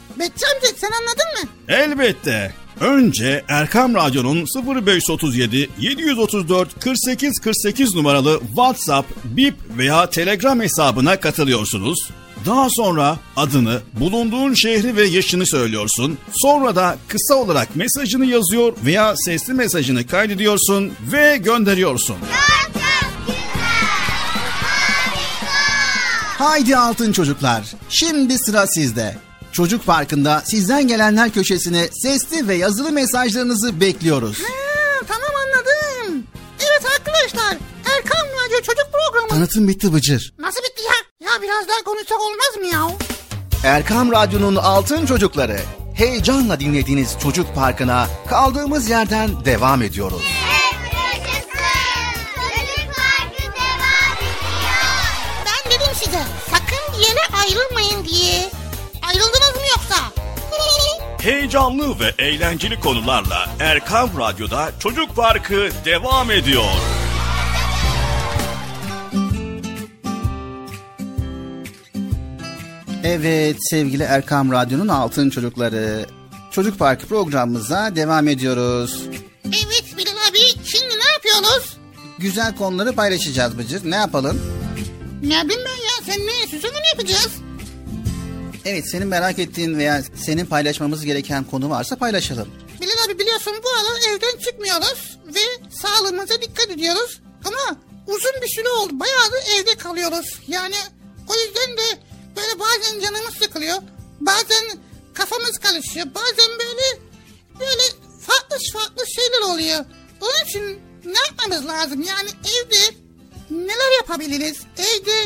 Speaker 5: Bekçi amca sen anladın mı?
Speaker 3: Elbette. Önce Erkam Radyo'nun 0537 734 48 48 numaralı WhatsApp, Bip veya Telegram hesabına katılıyorsunuz. Daha sonra adını, bulunduğun şehri ve yaşını söylüyorsun. Sonra da kısa olarak mesajını yazıyor veya sesli mesajını kaydediyorsun ve gönderiyorsun.
Speaker 4: Haydi altın çocuklar. Şimdi sıra sizde. Çocuk Parkı'nda sizden gelenler köşesine sesli ve yazılı mesajlarınızı bekliyoruz.
Speaker 5: Ha, tamam anladım. Evet arkadaşlar Erkan Radyo Çocuk Programı.
Speaker 4: Tanıtım bitti Bıcır.
Speaker 5: Nasıl bitti ya? Ya biraz daha konuşsak olmaz mı ya?
Speaker 4: Erkam Radyo'nun altın çocukları. Heyecanla dinlediğiniz Çocuk Parkı'na kaldığımız yerden devam ediyoruz.
Speaker 3: Heyecanlı ve eğlenceli konularla Erkam Radyo'da Çocuk Parkı devam ediyor.
Speaker 4: Evet sevgili Erkam Radyo'nun altın çocukları. Çocuk Parkı programımıza devam ediyoruz.
Speaker 5: Evet Bilal abi şimdi ne yapıyorsunuz?
Speaker 4: Güzel konuları paylaşacağız Bıcır. Ne yapalım?
Speaker 5: Ne bileyim ben ya sen ne süsünü ne yapacağız?
Speaker 4: Evet senin merak ettiğin veya senin paylaşmamız gereken konu varsa paylaşalım.
Speaker 5: Bilal abi biliyorsun bu aralar evden çıkmıyoruz ve sağlığımıza dikkat ediyoruz. Ama uzun bir süre oldu. Bayağı da evde kalıyoruz. Yani o yüzden de böyle bazen canımız sıkılıyor. Bazen kafamız karışıyor. Bazen böyle böyle farklı farklı şeyler oluyor. Onun için ne yapmamız lazım? Yani evde neler yapabiliriz? Evde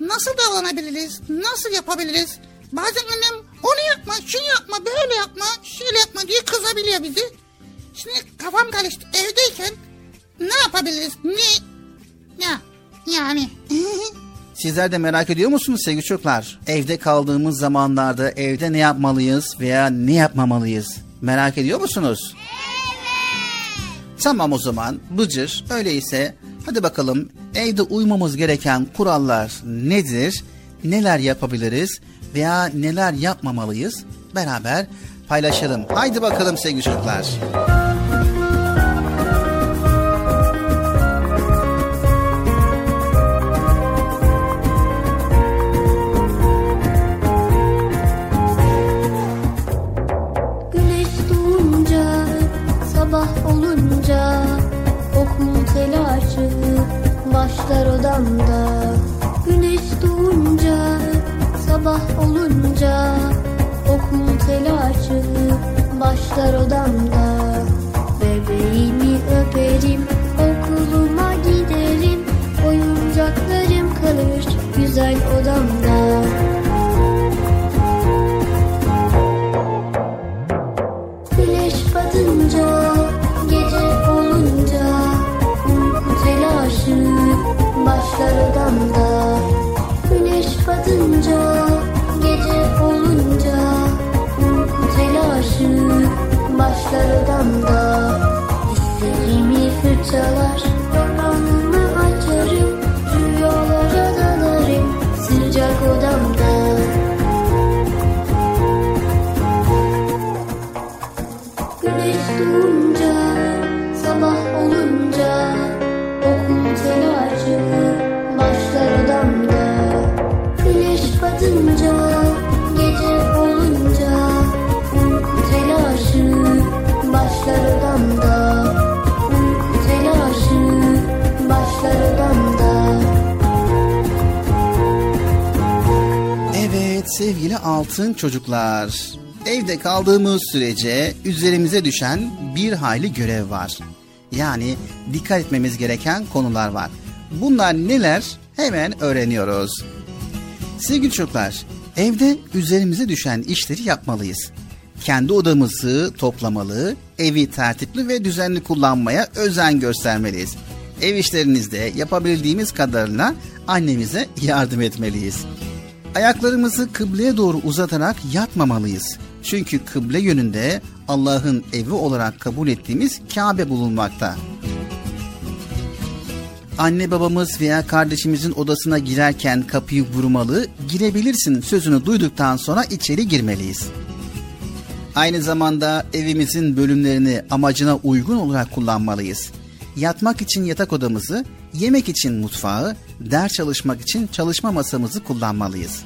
Speaker 5: nasıl davranabiliriz? Nasıl yapabiliriz? Bazen annem onu yapma, şunu yapma, böyle yapma, şöyle yapma diye kızabiliyor bizi. Şimdi kafam karıştı. Evdeyken ne yapabiliriz? Ne? Ya yani.
Speaker 4: Sizler de merak ediyor musunuz sevgili çocuklar? Evde kaldığımız zamanlarda evde ne yapmalıyız veya ne yapmamalıyız? Merak ediyor musunuz? Tamam o zaman Bıcır öyleyse hadi bakalım evde uymamız gereken kurallar nedir? Neler yapabiliriz veya neler yapmamalıyız beraber paylaşalım. Haydi bakalım sevgili çocuklar.
Speaker 1: Güneş doğunca, sabah olunca, okul telaşı başlar odamda. Bebeğimi öperim okuluma giderim Oyuncaklarım kalır güzel odamda telaşı başlar odamda Dişlerimi fırçalar
Speaker 4: altın çocuklar. Evde kaldığımız sürece üzerimize düşen bir hayli görev var. Yani dikkat etmemiz gereken konular var. Bunlar neler? Hemen öğreniyoruz. Sevgili çocuklar, evde üzerimize düşen işleri yapmalıyız. Kendi odamızı toplamalı, evi tertipli ve düzenli kullanmaya özen göstermeliyiz. Ev işlerinizde yapabildiğimiz kadarıyla annemize yardım etmeliyiz. Ayaklarımızı kıbleye doğru uzatarak yatmamalıyız. Çünkü kıble yönünde Allah'ın evi olarak kabul ettiğimiz Kabe bulunmakta. Anne babamız veya kardeşimizin odasına girerken kapıyı vurmalı, girebilirsin sözünü duyduktan sonra içeri girmeliyiz. Aynı zamanda evimizin bölümlerini amacına uygun olarak kullanmalıyız. Yatmak için yatak odamızı, yemek için mutfağı, ders çalışmak için çalışma masamızı kullanmalıyız.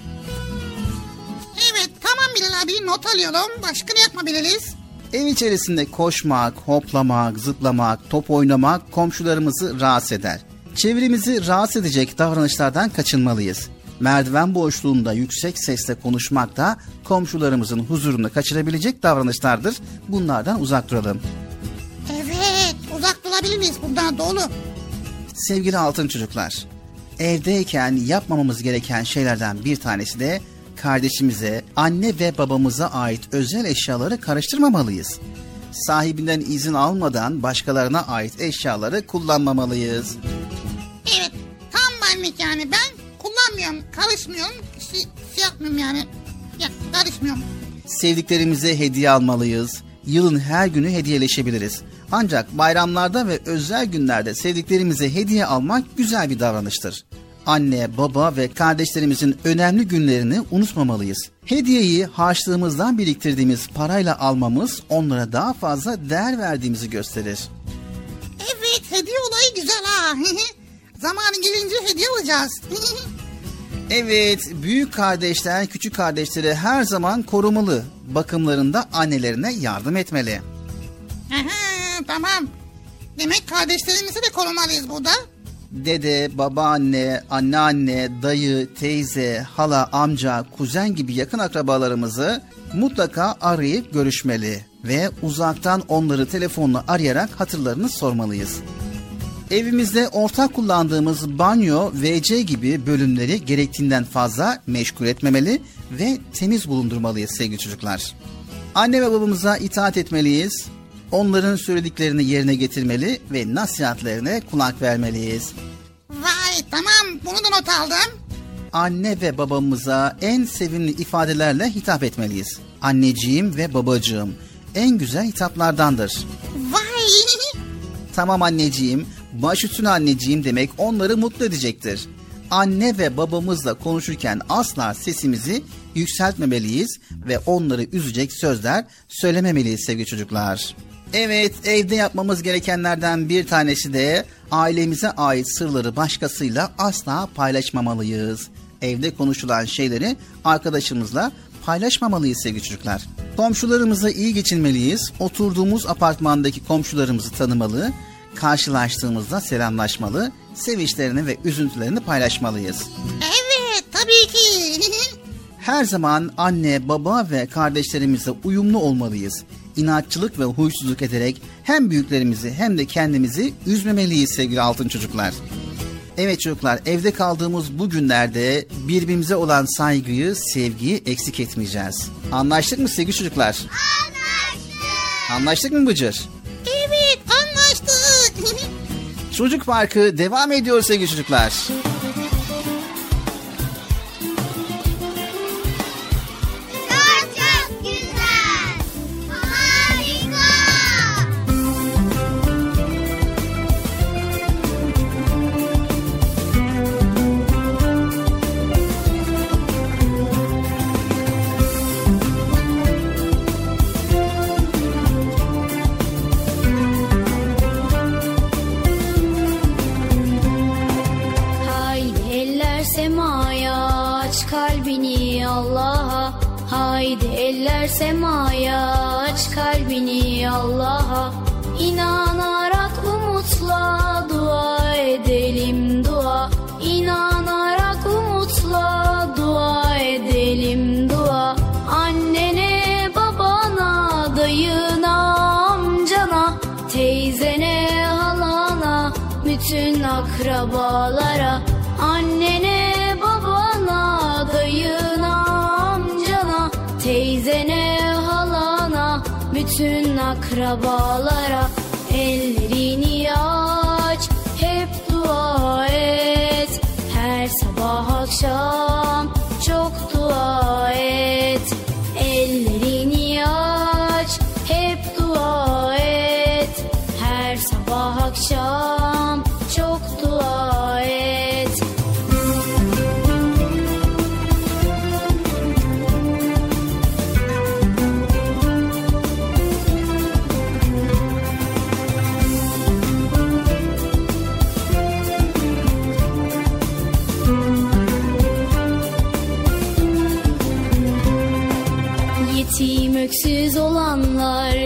Speaker 5: Evet tamam Bilal abi not alıyorum. Başka ne yapabiliriz?
Speaker 4: Ev içerisinde koşmak, hoplamak, zıplamak, top oynamak komşularımızı rahatsız eder. Çevremizi rahatsız edecek davranışlardan kaçınmalıyız. Merdiven boşluğunda yüksek sesle konuşmak da komşularımızın huzurunu kaçırabilecek davranışlardır. Bunlardan uzak duralım.
Speaker 5: Evet uzak durabiliriz bundan doğru.
Speaker 4: Sevgili altın çocuklar, evdeyken yapmamamız gereken şeylerden bir tanesi de kardeşimize, anne ve babamıza ait özel eşyaları karıştırmamalıyız. Sahibinden izin almadan başkalarına ait eşyaları kullanmamalıyız.
Speaker 5: Evet tam benlik yani ben kullanmıyorum karışmıyorum şey, şey yapmıyorum yani ya, karışmıyorum.
Speaker 4: Sevdiklerimize hediye almalıyız. Yılın her günü hediyeleşebiliriz. Ancak bayramlarda ve özel günlerde sevdiklerimize hediye almak güzel bir davranıştır. Anne, baba ve kardeşlerimizin önemli günlerini unutmamalıyız. Hediyeyi harçlığımızdan biriktirdiğimiz parayla almamız onlara daha fazla değer verdiğimizi gösterir.
Speaker 5: Evet hediye olayı güzel ha. Zamanı gelince hediye alacağız.
Speaker 4: Evet, büyük kardeşler küçük kardeşleri her zaman korumalı. Bakımlarında annelerine yardım etmeli.
Speaker 5: Aha, tamam. Demek kardeşlerimizi de korumalıyız burada.
Speaker 4: Dede, babaanne, anneanne, dayı, teyze, hala, amca, kuzen gibi yakın akrabalarımızı mutlaka arayıp görüşmeli ve uzaktan onları telefonla arayarak hatırlarını sormalıyız. Evimizde ortak kullandığımız banyo, WC gibi bölümleri gerektiğinden fazla meşgul etmemeli ve temiz bulundurmalıyız sevgili çocuklar. Anne ve babamıza itaat etmeliyiz. Onların söylediklerini yerine getirmeli ve nasihatlerine kulak vermeliyiz.
Speaker 5: Vay tamam bunu da not aldım.
Speaker 4: Anne ve babamıza en sevimli ifadelerle hitap etmeliyiz. Anneciğim ve babacığım en güzel hitaplardandır.
Speaker 5: Vay
Speaker 4: Tamam anneciğim, baş üstüne anneciğim demek onları mutlu edecektir. Anne ve babamızla konuşurken asla sesimizi yükseltmemeliyiz ve onları üzecek sözler söylememeliyiz sevgili çocuklar. Evet, evde yapmamız gerekenlerden bir tanesi de ailemize ait sırları başkasıyla asla paylaşmamalıyız. Evde konuşulan şeyleri arkadaşımızla paylaşmamalıyız sevgili çocuklar. Komşularımızla iyi geçinmeliyiz. Oturduğumuz apartmandaki komşularımızı tanımalı, karşılaştığımızda selamlaşmalı, sevinçlerini ve üzüntülerini paylaşmalıyız.
Speaker 5: evet tabii ki.
Speaker 4: Her zaman anne, baba ve kardeşlerimize uyumlu olmalıyız. İnatçılık ve huysuzluk ederek hem büyüklerimizi hem de kendimizi üzmemeliyiz sevgili altın çocuklar. Evet çocuklar evde kaldığımız bu günlerde birbirimize olan saygıyı, sevgiyi eksik etmeyeceğiz. Anlaştık mı sevgili çocuklar? Anlaştık. Anlaştık mı Bıcır?
Speaker 5: Evet anlaştık.
Speaker 4: Çocuk Parkı devam ediyor sevgili çocuklar.
Speaker 2: Bütün akrabalara Ellerini aç hep dua et. Her sabah akşam çok dua et. Ellerini aç hep dua et. Her sabah akşam çok dua et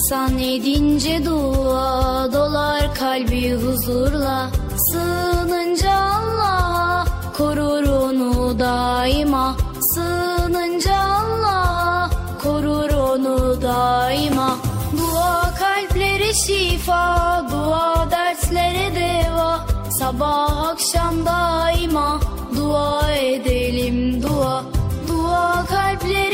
Speaker 2: İnsan edince dua dolar kalbi huzurla. Sığınınca Allah'a korur onu daima. Sığınınca Allah'a korur onu daima. Dua kalplere şifa, dua derslere deva. Sabah akşam daima dua edelim dua. Dua kalplere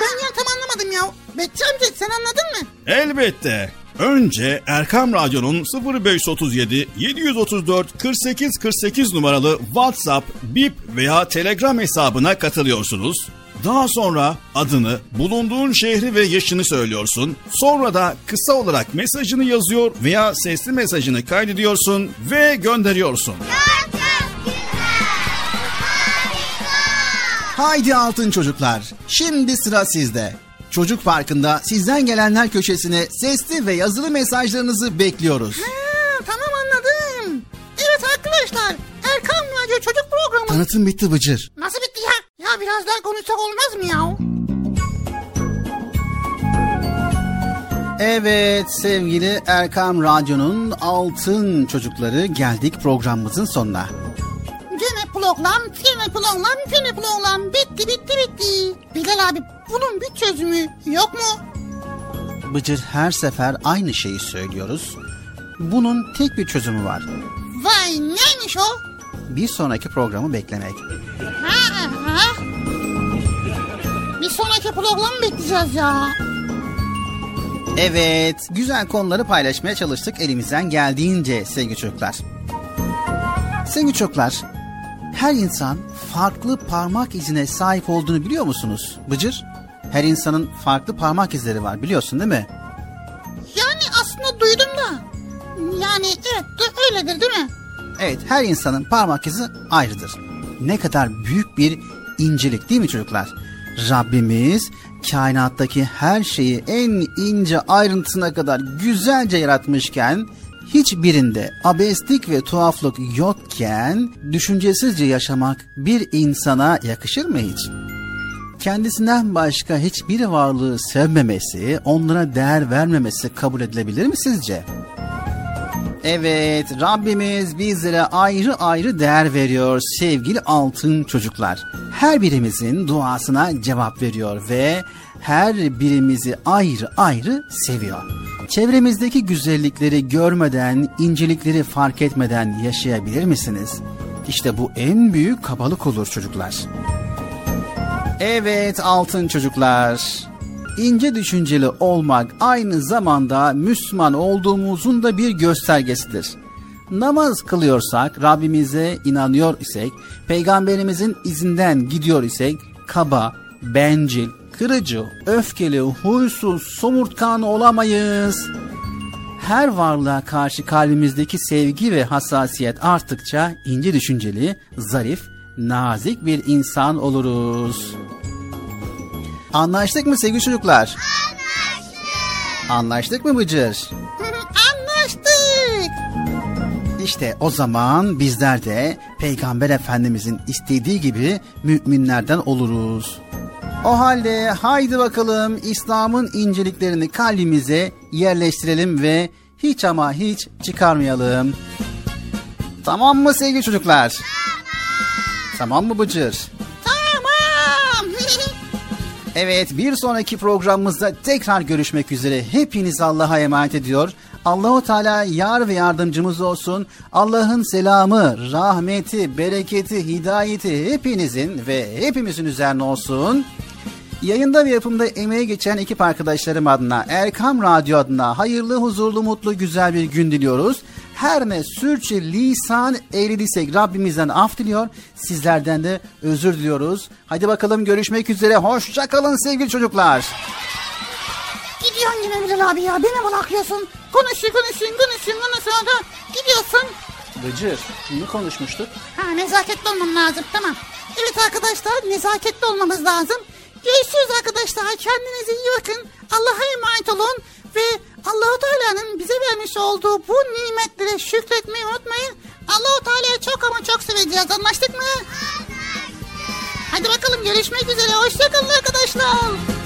Speaker 5: Ben ya tam anlamadım ya. Bekçi amca sen anladın mı?
Speaker 3: Elbette. Önce Erkam Radyo'nun 0537 734 48 48 numaralı WhatsApp, Bip veya Telegram hesabına katılıyorsunuz. Daha sonra adını, bulunduğun şehri ve yaşını söylüyorsun. Sonra da kısa olarak mesajını yazıyor veya sesli mesajını kaydediyorsun ve gönderiyorsun.
Speaker 4: Haydi altın çocuklar. Şimdi sıra sizde. Çocuk Parkı'nda sizden gelenler köşesine sesli ve yazılı mesajlarınızı bekliyoruz.
Speaker 5: Ha, tamam anladım. Evet arkadaşlar. Erkan Radyo Çocuk Programı.
Speaker 4: Tanıtım bitti Bıcır.
Speaker 5: Nasıl bitti ya? Ya biraz daha konuşsak olmaz mı ya?
Speaker 4: Evet sevgili Erkam Radyo'nun altın çocukları geldik programımızın sonuna.
Speaker 5: Gene program, tane program, tane program. Bitti, bitti, bitti. Bilal abi, bunun bir çözümü yok mu?
Speaker 4: Bıcır her sefer aynı şeyi söylüyoruz. Bunun tek bir çözümü var.
Speaker 5: Vay, neymiş o?
Speaker 4: Bir sonraki programı beklemek.
Speaker 5: Ha, ha. Bir sonraki programı bekleyeceğiz ya.
Speaker 4: Evet, güzel konuları paylaşmaya çalıştık elimizden geldiğince sevgili çocuklar. Sevgili çocuklar, her insan farklı parmak izine sahip olduğunu biliyor musunuz? Bıcır, her insanın farklı parmak izleri var biliyorsun değil mi?
Speaker 5: Yani aslında duydum da. Yani evet, öyledir değil mi?
Speaker 4: Evet, her insanın parmak izi ayrıdır. Ne kadar büyük bir incelik değil mi çocuklar? Rabbimiz kainattaki her şeyi en ince ayrıntısına kadar güzelce yaratmışken hiçbirinde abeslik ve tuhaflık yokken düşüncesizce yaşamak bir insana yakışır mı hiç? Kendisinden başka hiçbir varlığı sevmemesi, onlara değer vermemesi kabul edilebilir mi sizce? Evet, Rabbimiz bizlere ayrı ayrı değer veriyor sevgili altın çocuklar. Her birimizin duasına cevap veriyor ve her birimizi ayrı ayrı seviyor. Çevremizdeki güzellikleri görmeden, incelikleri fark etmeden yaşayabilir misiniz? İşte bu en büyük kabalık olur çocuklar. Evet altın çocuklar. İnce düşünceli olmak aynı zamanda Müslüman olduğumuzun da bir göstergesidir. Namaz kılıyorsak, Rabbimize inanıyor isek, peygamberimizin izinden gidiyor isek, kaba, bencil, kırıcı, öfkeli, huysuz, somurtkan olamayız. Her varlığa karşı kalbimizdeki sevgi ve hassasiyet arttıkça ince düşünceli, zarif, nazik bir insan oluruz. Anlaştık mı sevgili çocuklar? Anlaştık. Anlaştık mı Bıcır?
Speaker 5: Anlaştık.
Speaker 4: İşte o zaman bizler de Peygamber Efendimizin istediği gibi müminlerden oluruz. O halde haydi bakalım İslam'ın inceliklerini kalbimize yerleştirelim ve hiç ama hiç çıkarmayalım. Tamam mı sevgili çocuklar? Tamam. Tamam mı Bıcır?
Speaker 5: Tamam.
Speaker 4: Evet bir sonraki programımızda tekrar görüşmek üzere. Hepiniz Allah'a emanet ediyor. Allahu Teala yar ve yardımcımız olsun. Allah'ın selamı, rahmeti, bereketi, hidayeti hepinizin ve hepimizin üzerine olsun. Yayında ve yapımda emeği geçen ekip arkadaşlarım adına, Erkam Radyo adına hayırlı, huzurlu, mutlu, güzel bir gün diliyoruz. Her ne sürçü lisan eylediysek Rabbimizden af diliyor. Sizlerden de özür diliyoruz. Hadi bakalım görüşmek üzere. Hoşça kalın sevgili çocuklar.
Speaker 5: Gidiyorsun yine Bilal abi ya. Beni bırakıyorsun. Konuşun konuşun konuşun konuşun da gidiyorsun.
Speaker 4: Bıcır, ne konuşmuştuk?
Speaker 5: Ha nezaketli olmam lazım tamam. Evet arkadaşlar nezaketli olmamız lazım. Görüşürüz arkadaşlar. Kendinize iyi bakın. Allah'a emanet olun. Ve Allahu Teala'nın bize vermiş olduğu bu nimetlere şükretmeyi unutmayın. Allahu Teala'yı çok ama çok seveceğiz. Anlaştık mı? Hadi bakalım görüşmek üzere. Hoşçakalın arkadaşlar.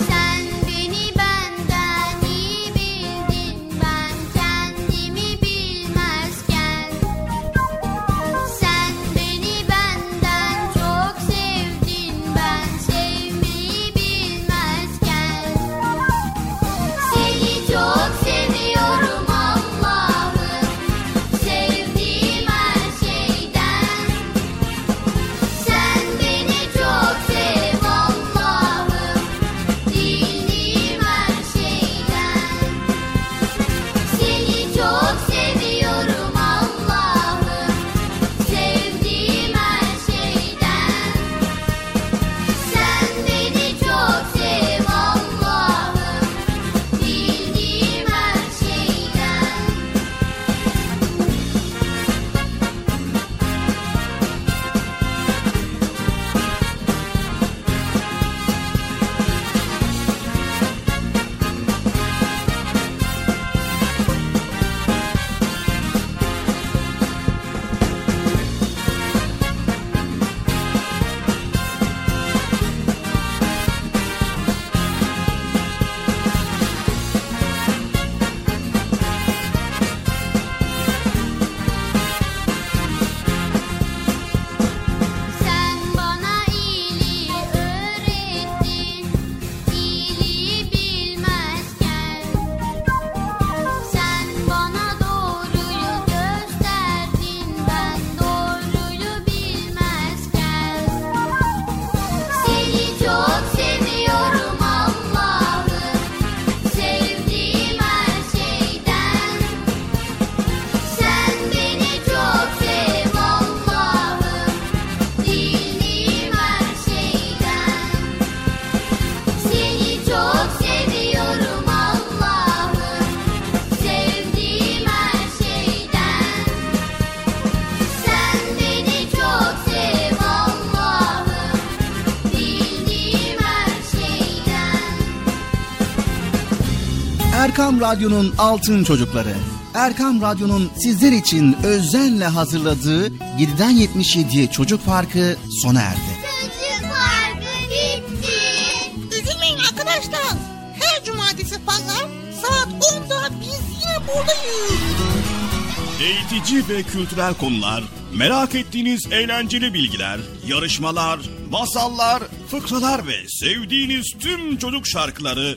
Speaker 4: Erkam Radyo'nun Altın Çocukları. Erkam Radyo'nun sizler için özenle hazırladığı 7'den 77'ye Çocuk Parkı sona erdi.
Speaker 10: Çocuk Parkı bitti.
Speaker 5: Üzülmeyin arkadaşlar. Her cumartesi pazar saat 10'da biz yine buradayız.
Speaker 3: Eğitici ve kültürel konular, merak ettiğiniz eğlenceli bilgiler, yarışmalar, masallar, fıkralar ve sevdiğiniz tüm çocuk şarkıları